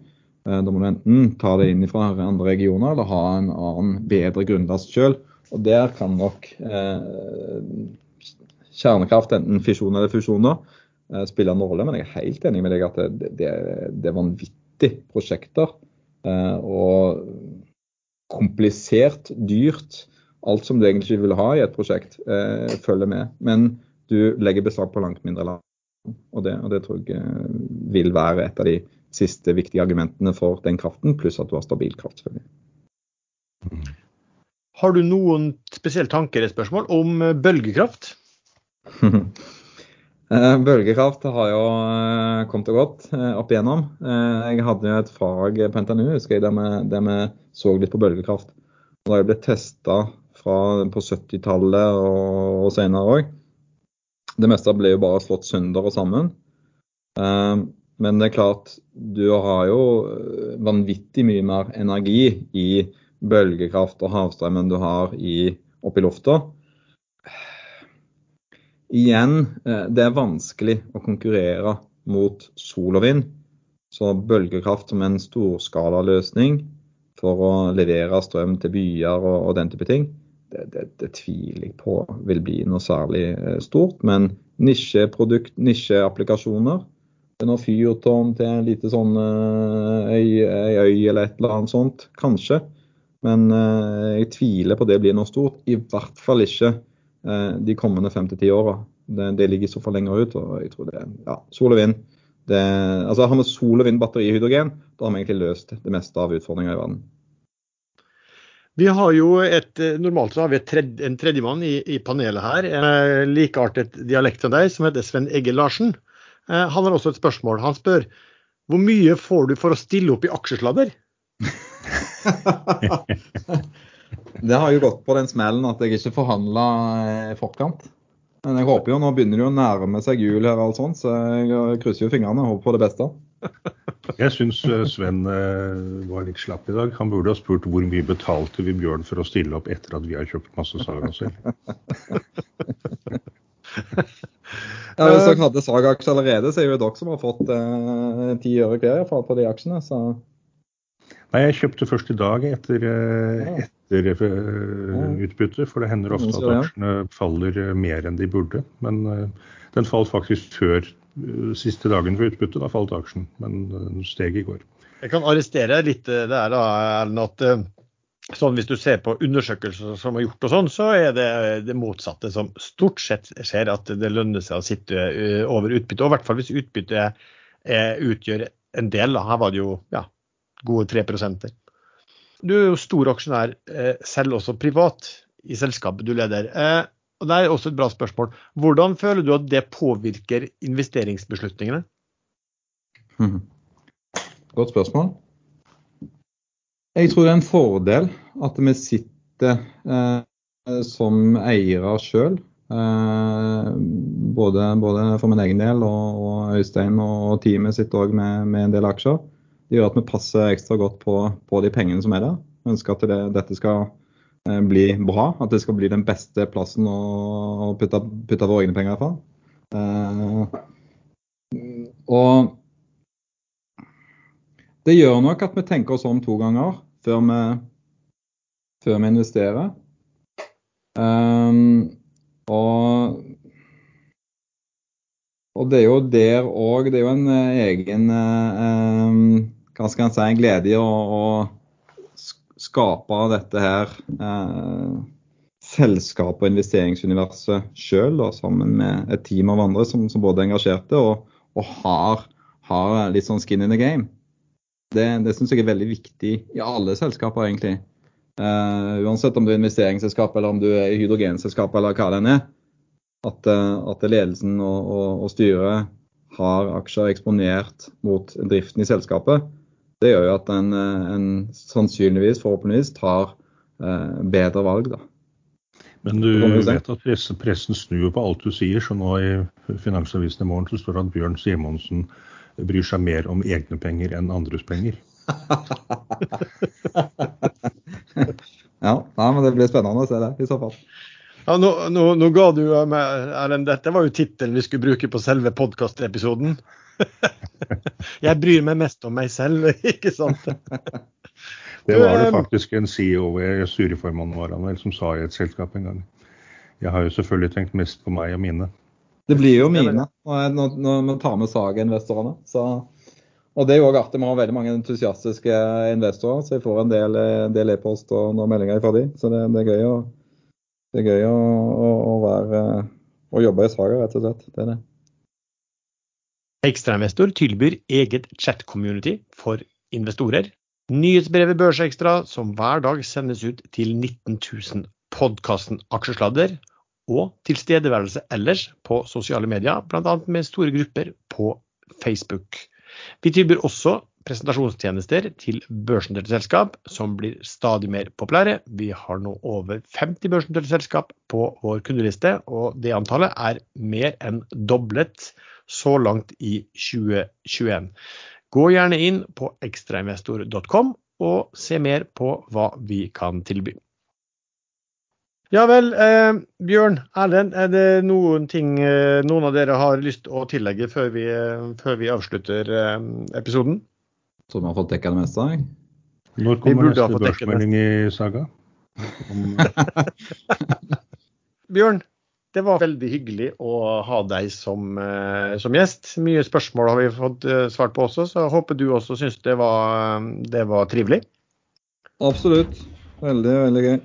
Da må du enten ta det inn fra andre regioner eller ha en annen, bedre grunnlast sjøl. Og der kan nok eh, kjernekraft, enten fisjon eller fusjon, da, spille en rolle. Men jeg er helt enig med deg at det, det, det er vanvittig 90 prosjekter. Eh, og komplisert, dyrt. Alt som du egentlig ikke vil ha i et prosjekt, eh, følger med. Men du legger beslag på langt mindre land. Og det, og det tror jeg eh, vil være et av de siste viktige argumentene for den kraften, pluss at du har stabil kraft. selvfølgelig. Har du noen spesielle tanker eller spørsmål om bølgekraft? (laughs) Eh, bølgekraft har jo eh, kommet og gått eh, opp igjennom. Jeg hadde jo et fag på NTNU husker jeg, der vi, der vi så litt på bølgekraft. Og det ble testa på 70-tallet og, og senere òg. Det meste ble jo bare slått sønder og sammen. Men det er klart, du har jo vanvittig mye mer energi i bølgekraft og havstrøm enn du har i, oppe i lufta. Igjen, eh, det er vanskelig å konkurrere mot sol og vind. Så bølgekraft som en storskalaløsning for å levere strøm til byer og, og den type ting, det, det, det, tviler jeg på vil bli noe særlig eh, stort. Men nisjeprodukt, nisjeapplikasjoner. Er noe fyrtårn til en lite sånn eh, øy, øy, eller et eller annet sånt, kanskje. Men jeg tviler på det blir noe stort. I hvert fall ikke de kommende fem til ti åra. Det, det ligger så for lenger ut. og jeg tror det, ja, Sol og vind. Det, altså Har vi sol og vind, batteri, og hydrogen, da har vi egentlig løst det meste av utfordringer i verden. Vi har jo et, Normalt så har vi tredje, en tredjemann i, i panelet her, en likeartet dialekt som deg, som heter Sven Egge Larsen. Han har også et spørsmål. Han spør hvor mye får du for å stille opp i aksjesladder? (laughs) (laughs) det har jo gått på den smellen at jeg ikke forhandla i forkant. Men jeg håper jo, nå begynner det jo å nærme seg jul her, og alt sånt, så jeg krysser jo fingrene og håper på det beste. Jeg syns eh, Sven eh, var litt slapp i dag. Han burde ha spurt hvor mye betalte vi Bjørn for å stille opp etter at vi har kjøpt masse Saga selv. (laughs) ja, Hvis dere hadde Saga-aksjer allerede, så er det jo dere som har fått ti eh, øre hver på de aksjene. så... Nei, jeg kjøpte først i dag etter, eh, etter uh, utbytte. For det hender ofte at aksjene faller eh, mer enn de burde. Men den falt faktisk før siste dagen for utbytte. Da falt aksjen, men den steg i går. Jeg kan arrestere litt det er da, Erlend, at sånn hvis du ser på undersøkelser som er gjort og sånn, så er det det motsatte som stort sett skjer. At det lønner seg å sitte over utbytte. Og i hvert fall hvis utbyttet utgjør en del. Da. Her var det jo ja, gode 3% Du er jo stor aksjonær eh, selv også privat i selskapet du leder. Eh, og Det er også et bra spørsmål. Hvordan føler du at det påvirker investeringsbeslutningene? Mhm. Godt spørsmål. Jeg tror det er en fordel at vi sitter eh, som eiere sjøl. Eh, både, både, for min egen del og, og Øystein og teamet sitter òg med, med, en del aksjer. Det gjør at vi passer ekstra godt på, på de pengene som er der. Vi ønsker at det, dette skal eh, bli bra, at det skal bli den beste plassen å, putte, putte, våre egne penger fra. Eh, og det gjør nok at vi tenker oss om to ganger før vi, før vi investerer. Um, og, og, det er jo der òg Det er jo en egen um, hva skal en si, en glede i å, å skape dette her eh, selskapet og investeringsuniverset sjøl, sammen med et team av andre som, som både er engasjerte og, og har, har, litt sånn skin in the game. Det, det syns jeg er veldig viktig i alle selskaper, egentlig. Eh, uansett om du er investeringsselskap eller om du er hydrogenselskap eller hva det er. At, uh, at ledelsen og, og, og, styret har aksjer eksponert mot driften i selskapet det gjør jo at en, eh, en sannsynligvis, forhåpentligvis, tar eh, bedre valg, da. Men du vet at pressen, pressen snur på alt du sier, så nå i Finansavisen i morgen så står det at Bjørn Simonsen bryr seg mer om egne penger enn andres penger. (laughs) ja, nei, men det blir spennende å se det, i så fall. Ja, nå, nå, nå ga du meg, Erlend, dette var jo tittelen vi skulle bruke på selve podkastepisoden. (laughs) jeg bryr meg mest om meg selv, (laughs) ikke sant? det var det faktisk en CEO, styreformann var han vel, som sa i et selskap en gang. Jeg har jo selvfølgelig tenkt mest på meg og mine. Det blir jo mine når man tar med Saga-investorene. Og det er jo også artig. Vi har veldig mange entusiastiske investorer, så jeg får en del e-post e og meldinger fra dem. Så det, det, er gøy, å, det er gøy å, å, å, være, å jobbe i Saga, rett og slett. Det er det. Ekstrainvestor tilbyr eget chat-community for investorer. Nyhetsbrevet Børsekstra som hver dag sendes ut til 19 000 podkasten Aksjesladder. Og tilstedeværelse ellers på sosiale medier, bl.a. med store grupper på Facebook. Vi tilbyr også presentasjonstjenester til børsnoterte selskap, som blir stadig mer populære. Vi har nå over 50 børsnoterte selskap på vår kundeliste, og det antallet er mer enn doblet så langt i 2021. Gå gjerne inn på ekstrainvestor.com og se mer på hva vi kan tilby. Ja vel, eh, Bjørn Erlend, er det noen ting eh, noen av dere har lyst til å tillegge før vi, eh, før vi avslutter eh, episoden? Tror vi har fått dekka det meste? Jeg. Når kommer neste børsmelding i Saga? (laughs) Bjørn, det var veldig hyggelig å ha deg som, eh, som, gjest. Mye spørsmål har vi fått eh, svart på også, så jeg håper du også syns det, det, var trivelig. Absolutt. Veldig, veldig gøy.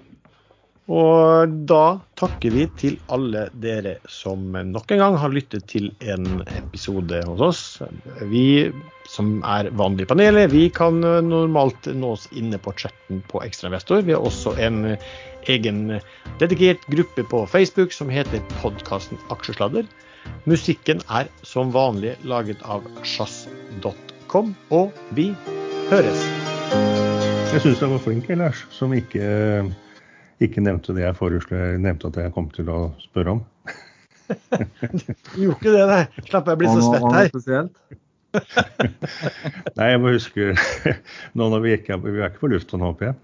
Og da takker vi til alle dere som nok en gang har lyttet til en episode hos oss. Vi som er vanlige panelet, vi kan normalt nås inne på chatten på Ekstrainvestor. Vi har også en egen dedikert gruppe på Facebook som heter podkasten Aksjesladder. Musikken er som vanlig laget av sjazz.com, og vi høres. Jeg syns jeg var flink, Lars, som ikke ikke nevnte det jeg foreslo, nevnte at jeg kom til å spørre om. (laughs) du gjorde ikke det, nei. Slapp jeg bli så svett her. (laughs) (laughs) nei, jeg må huske Nå når vi ikke, vi er ikke på lufta nå, håper jeg.